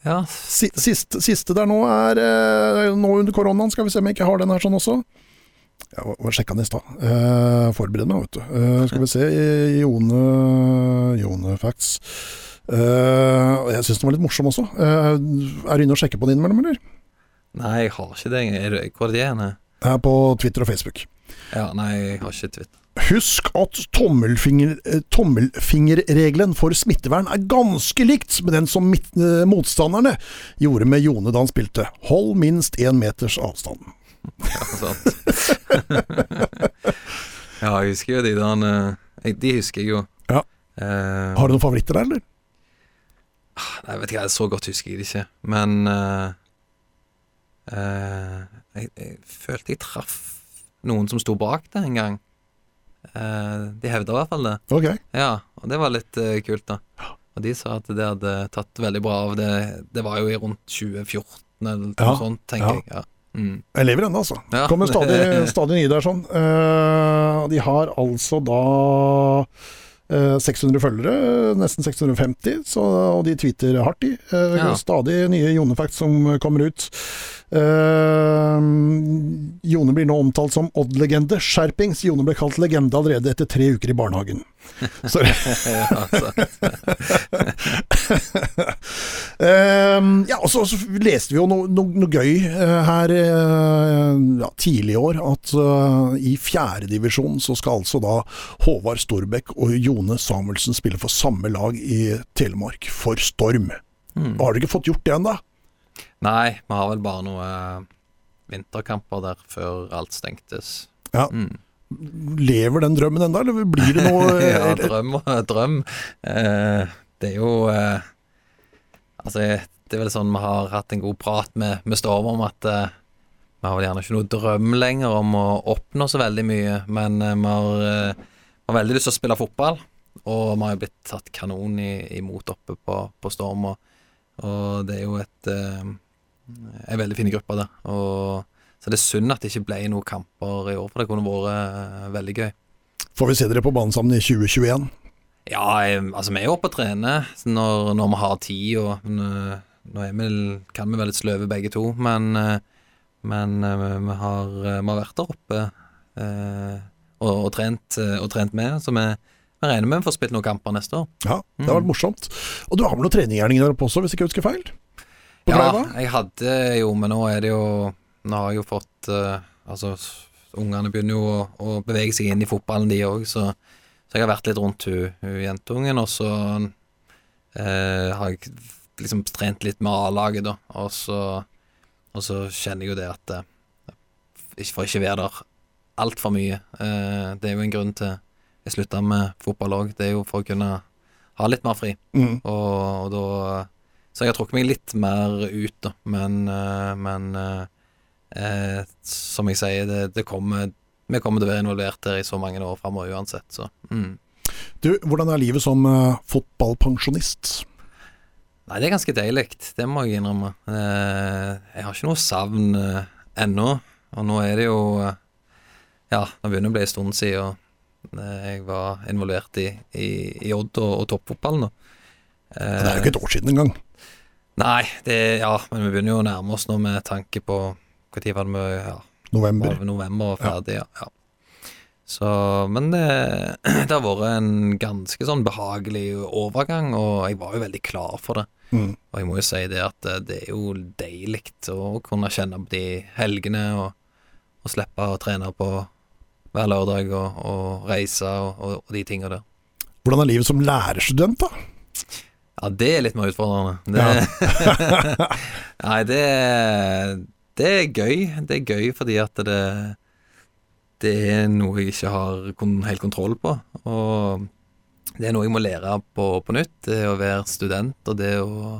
Ja. Siste, siste der nå er eh, Nå under koronaen, skal vi se om jeg ikke har den her sånn også. Jeg var sjekka den i stad. Uh, forbered meg, vet du. Uh, skal vi se. Jone, Jone Facts. Uh, jeg syns den var litt morsom også. Er du inne og sjekker på den innimellom, eller? Nei, jeg har ikke det. Hvor er det henne? Er på Twitter og Facebook. Ja, nei, jeg har ikke Twitter. Husk at tommelfinger, tommelfingerregelen for smittevern er ganske likt med den som motstanderne gjorde med Jone da han spilte. Hold minst én meters avstand. Ja, sant. [LAUGHS] ja, jeg husker jo de der De husker jeg jo. Ja. Uh, Har du noen favoritter der, eller? Ah, nei, vet ikke, så godt husker jeg det ikke. Men uh, uh, jeg, jeg, følte jeg traff noen som sto bak det en gang. de hevda i hvert fall det. Okay. Ja, og det var litt kult, da. Og de sa at det hadde tatt veldig bra av. Det, det var jo i rundt 2014 eller noe ja. sånt, tenker ja. jeg. Ja. Mm. Jeg lever ennå, altså. Ja. Kommer stadig, [LAUGHS] stadig nye der sånn. Uh, de har altså da uh, eh, 600 følgere, nesten 650, så, og de tweeter hardt, de. Uh, ja. Stadig nye Jonefacts som kommer ut. Uh, Jone blir nå omtalt som Odd-legende. Skjerpings! Jone ble kalt legende allerede etter tre uker i barnehagen. [LAUGHS] Så uh, [LAUGHS] ja, og så, leste vi jo noe, no, no gøy uh, her ja, tidlig i år, at i fjerdedivisjon så skal altså da Håvard Storbekk og Jone Samuelsen spille for samme lag i Telemark, for Storm. Mm. Har dere ikke fått gjort det ennå? Nei, vi har vel bare noen vinterkamper der før alt stengtes. Ja. Mm. Lever den drømmen ennå, eller blir det noe [LAUGHS] Ja, drøm og drøm. Eh, det er jo eh, Altså, det er vel sånn vi har hatt en god prat med, med Storm om at eh, vi har vel gjerne ikke noe drøm lenger om å oppnå så veldig mye, men eh, vi har, eh, har, veldig lyst til å spille fotball. Og vi har jo blitt tatt kanon imot oppe på, på Storm, og, og, det er jo et eh, en veldig fin gruppe, det. Og, så det er synd at det ikke ble noen kamper i år, for det kunne vært uh, veldig gøy. Får vi se dere på banen sammen i 2021? Ja, jeg, altså vi er oppe og trener når, når, vi har tid. og Nå er vi, kan vi være litt sløve begge to, men, eh, men eh, vi, har, vi, har, vært der oppe og, og, trent, og trent med. Så vi, jeg regner med vi får spilt noen kamper neste år. Ja, det har vært morsomt. Og du har vel noen treninggjerninger der oppe også, hvis ikke jeg husker feil? På Ja, Kleiva? jeg hadde jo, men nå er det jo Nå har jeg jo fått uh, Altså, ungene begynner jo å, å bevege seg inn i fotballen, de òg, så, så jeg har vært litt rundt hun, hun jentungen, og så uh, har jeg liksom trent litt med A-laget, da, og så, og så kjenner jeg jo det at jeg får ikke være der altfor mye. Uh, det er jo en grunn til jeg slutta med fotball òg. Det er jo for å kunne ha litt mer fri. Mm. Og, og da Så jeg har trukket meg litt mer ut, da. Men, eh, men eh, eh, som jeg sier, det, det kommer vi kommer til å være involvert der i så mange år framover uansett, så mm. Du, hvordan er livet som eh, fotballpensjonist? Nei, det er ganske deilig. Det må jeg innrømme. Jeg har ikke noe savn eh, ennå. Og nå er det jo Ja, det begynner å bli en stund siden jeg var involvert i, i, i Odd og, og toppfotballen. Det er jo ikke et år siden engang. Nei, det, ja, men vi begynner jo å nærme oss nå med tanke på Når var det vi ja, November. var november og ferdig, ja. ja. Så, men det, [CLEARS THROAT] det har vært en ganske sånn behagelig overgang, og jeg var jo veldig klar for det. Mm. Og jeg må jo si det at det, det er jo deilig å kunne kjenne på de helgene og, og slippe å trene på hver lørdag og, og reise og, og, og de tinga der. Hvordan er livet som lærerstudent, da? Ja, det er litt mer utfordrende. Det, [LAUGHS] Nei, det, det er gøy. Det er gøy fordi at det, det er noe jeg ikke har kon helt kontroll på. Og det er noe jeg må lære på, på nytt. Det å være student, og det å,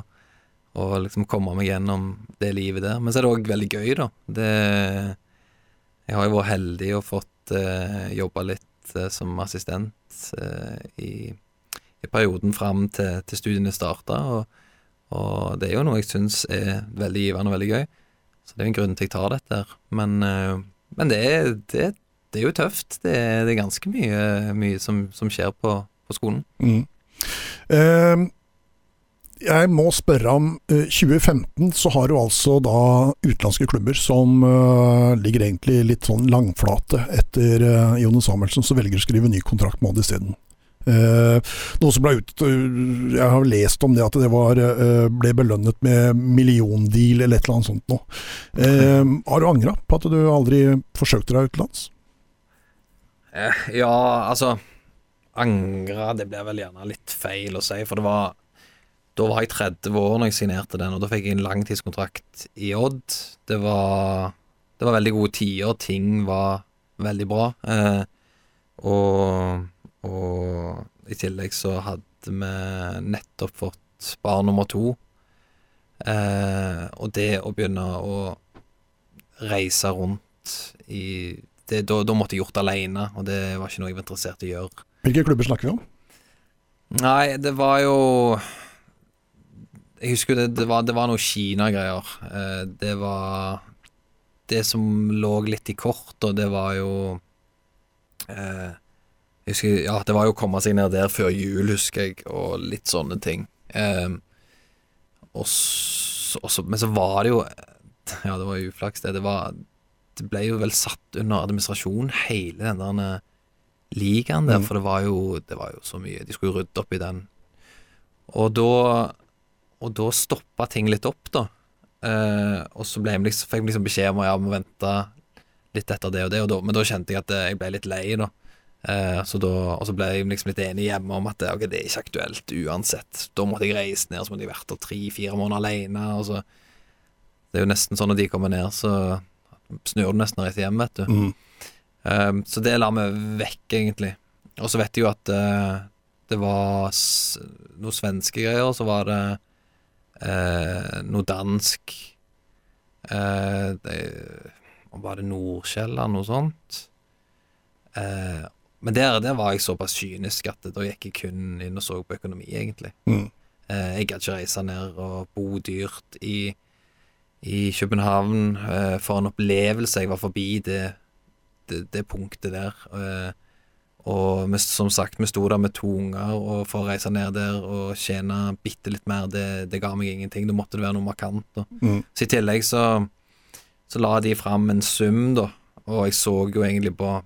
å liksom komme meg gjennom det livet der. Men så er det òg veldig gøy, da. Det, jeg har jo vært heldig og fått eh, jobba litt eh, som assistent eh, i i perioden fram til, til studiene starta. Og, og det er jo noe jeg syns er veldig givende og veldig gøy. Så det er jo en grunn til jeg tar dette. Men, eh, men det, er, det, det er jo tøft. Det er, det er ganske mye, mye som, som skjer på, på skolen. Mm. Eh, jeg må spørre om eh, 2015 så har du altså da utenlandske klubber som eh, ligger egentlig litt sånn langflate etter uh, Jone Samuelsen, så velger å skrive ny kontrakt med Odd isteden. Uh, noe som ble ut eh, Jeg har lest om det at det var, eh, ble belønnet med milliondeal eller et eller annet sånt noe. Eh, har du angra på at du aldri forsøkte deg utenlands? Eh, Ja, altså Angra, det blir vel gjerne litt feil å si, for det var Da var jeg 30 år når jeg signerte den, og da fikk jeg en langtidskontrakt i Odd. Det var Det var veldig gode tider, ting var veldig bra. Eh, og, og i tillegg så hadde vi nettopp fått barn nummer to. Eh, og det å begynne å reise rundt i det, da, da måtte jeg gjort det alene, og det var ikke noe jeg var interessert i å gjøre. Hvilke klubber snakker vi om? Nei, det var jo Jeg husker det, det var, det var noe Kina-greier. Eh, det var Det som lå litt i kort, og det var jo eh, husker Ja, det var jo å komme seg ned der før jul, husker jeg, og litt sånne ting. Um, og så, og så, men så var det jo [LAUGHS] Ja, det var jo uflaks, det. Det var Det ble jo vel satt under administrasjon, hele den der eh, ligaen der, Mm. for det var, jo, det var jo så mye De skulle jo rydde opp i den. Og da Og da stoppa ting litt opp, da. Uh, og så ble jeg liksom, fikk jeg liksom beskjed om at jeg må vente litt etter det og det, og da, men da kjente jeg at eh, jeg ble litt lei, da. Eh, så da og så ble jeg liksom litt enig hjemme om at okay, det er ikke aktuelt uansett. Da måtte jeg reise ned, så måtte jeg vært der tre-fire måneder alene. Og så, det er jo nesten sånn når de kommer ned, så snur du nesten rett hjem, vet du. Mm. Um, så det la vi vekk, egentlig. Og så vet jeg jo at eh, det var noe svenske greier, og så var det eh, noe dansk eh, det, Var det nordkjell eller noe sånt? Eh, men der, der var jeg såpass kynisk at da gikk jeg kun inn og så på økonomi, egentlig. Mm. Eh, jeg gadd ikke reise ned og bo dyrt i, i København eh, for en opplevelse. Jeg var forbi det, det, det punktet der. Eh, og vi, som sagt, vi sto der med to unger, og for å reise ned der og tjene bitte litt mer, det, det ga meg ingenting. Da måtte det være noe markant. Mm. Så i tillegg så, så la de fram en sum, da, og jeg så jo egentlig på,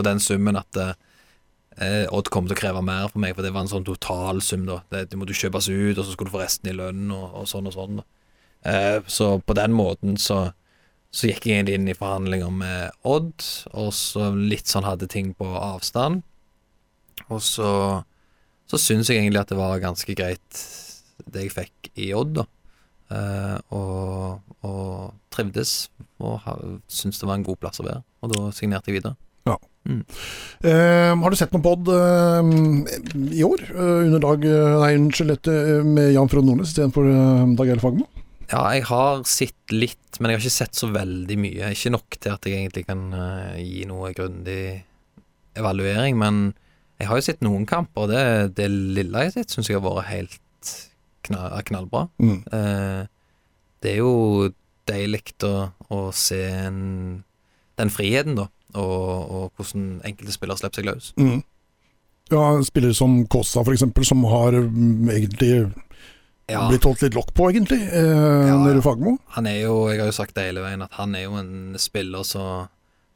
på den summen at eh, Odd kom til å kreve mer for meg, for det var en sånn totalsum. da det, Det måtte kjøpes ut, og så skulle du få resten i lønn, og, og sånn og sånn. Eh, så på den måten så, så gikk jeg egentlig inn i forhandlinger med Odd, og så litt sånn hadde ting på avstand. Og så, så syns jeg egentlig at det var ganske greit, det jeg fikk i Odd, da. Eh, og, og trivdes, og syntes det var en god plass å være. Og da signerte jeg videre. Eh, har du sett noe pod uh, i år? Uh, under Dag eh, Nei, unnskyld, med Jan Frode Nordnes istedenfor uh, Dag Eile Fagermo? Ja, jeg har sett litt, men jeg har ikke sett så veldig mye. Ikke nok til at jeg egentlig kan eh, gi noe grundig evaluering, men jeg har jo sett noen kamper, og det, det lille jeg har sett, syns jeg har vært helt knall, knallbra. Mm. Eh, det er jo deilig å, å se en, den friheten, da, og, og hvordan enkelte spillere slipper seg løs. Mm. Ja, spillere som Kosa f.eks., som har mm, egentlig Ja, blitt holdt litt lokk på, egentlig, eh, Ja, nede i Fagermo. han er jo, jeg har jo sagt det hele veien, at han er jo en spiller som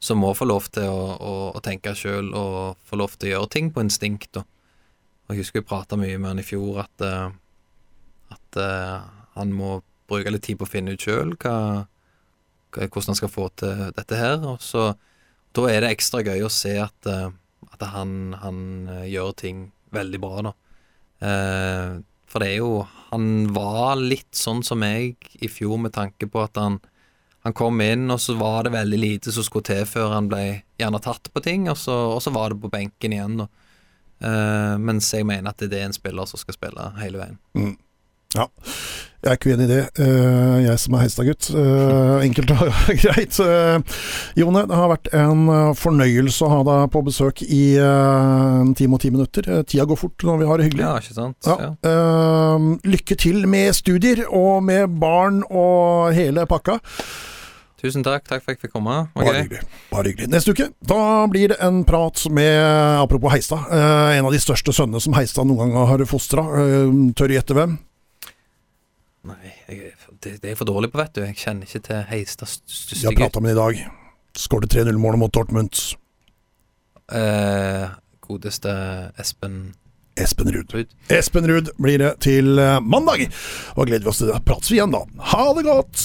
som må få lov til å, å, å tenke sjøl og få lov til å gjøre ting på instinkt. Og, Og Jeg husker vi prata mye med han i fjor at, eh, at uh, han må bruke litt tid på å finne ut sjøl hvordan han skal få til dette her. Og så Da er det ekstra gøy å se at, eh, at han, han eh, gjør ting veldig bra, da. Eh, for det er jo Han var litt sånn som meg i fjor med tanke på at han han kom inn, og så var det veldig lite som skulle til før han ble gjerne tatt på ting, og så, og så var det på benken igjen, da. Uh, mens jeg mener at det er en spiller som skal spille hele veien. Mm. Ja, jeg er ikke uenig i det. Eh, jeg som er Heistad-gutt. Uh, enkelt og [LAUGHS] greit. Eh, Jone, det har vært en eh, fornøyelse å ha deg på besøk i eh, en time og ti minutter. Eh, tida går fort når vi har det hyggelig. Ja, ikke sant? Ja. Ja. lykke til med studier og med barn og hele pakka. Tusen takk. Takk for at jeg fikk komme. Okay. Bare hyggelig. Bare hyggelig. Neste uke da blir det en prat med, apropos Heistad, eh, en av de største sønnene som Heistad noen gang har fostra. tør gjette hvem? Nei, jeg, det, det er jeg for dårlig på, vet du. Jeg kjenner ikke til Heistads Vi største har prata med ham i dag. Skåret 3-0-målet mot Dortmund. Eh, godeste Espen Espen Ruud. Ruud. Espen Ruud blir det til eh, mandag. Og gleder vi oss til det. Prates vi igjen da. Ha det godt!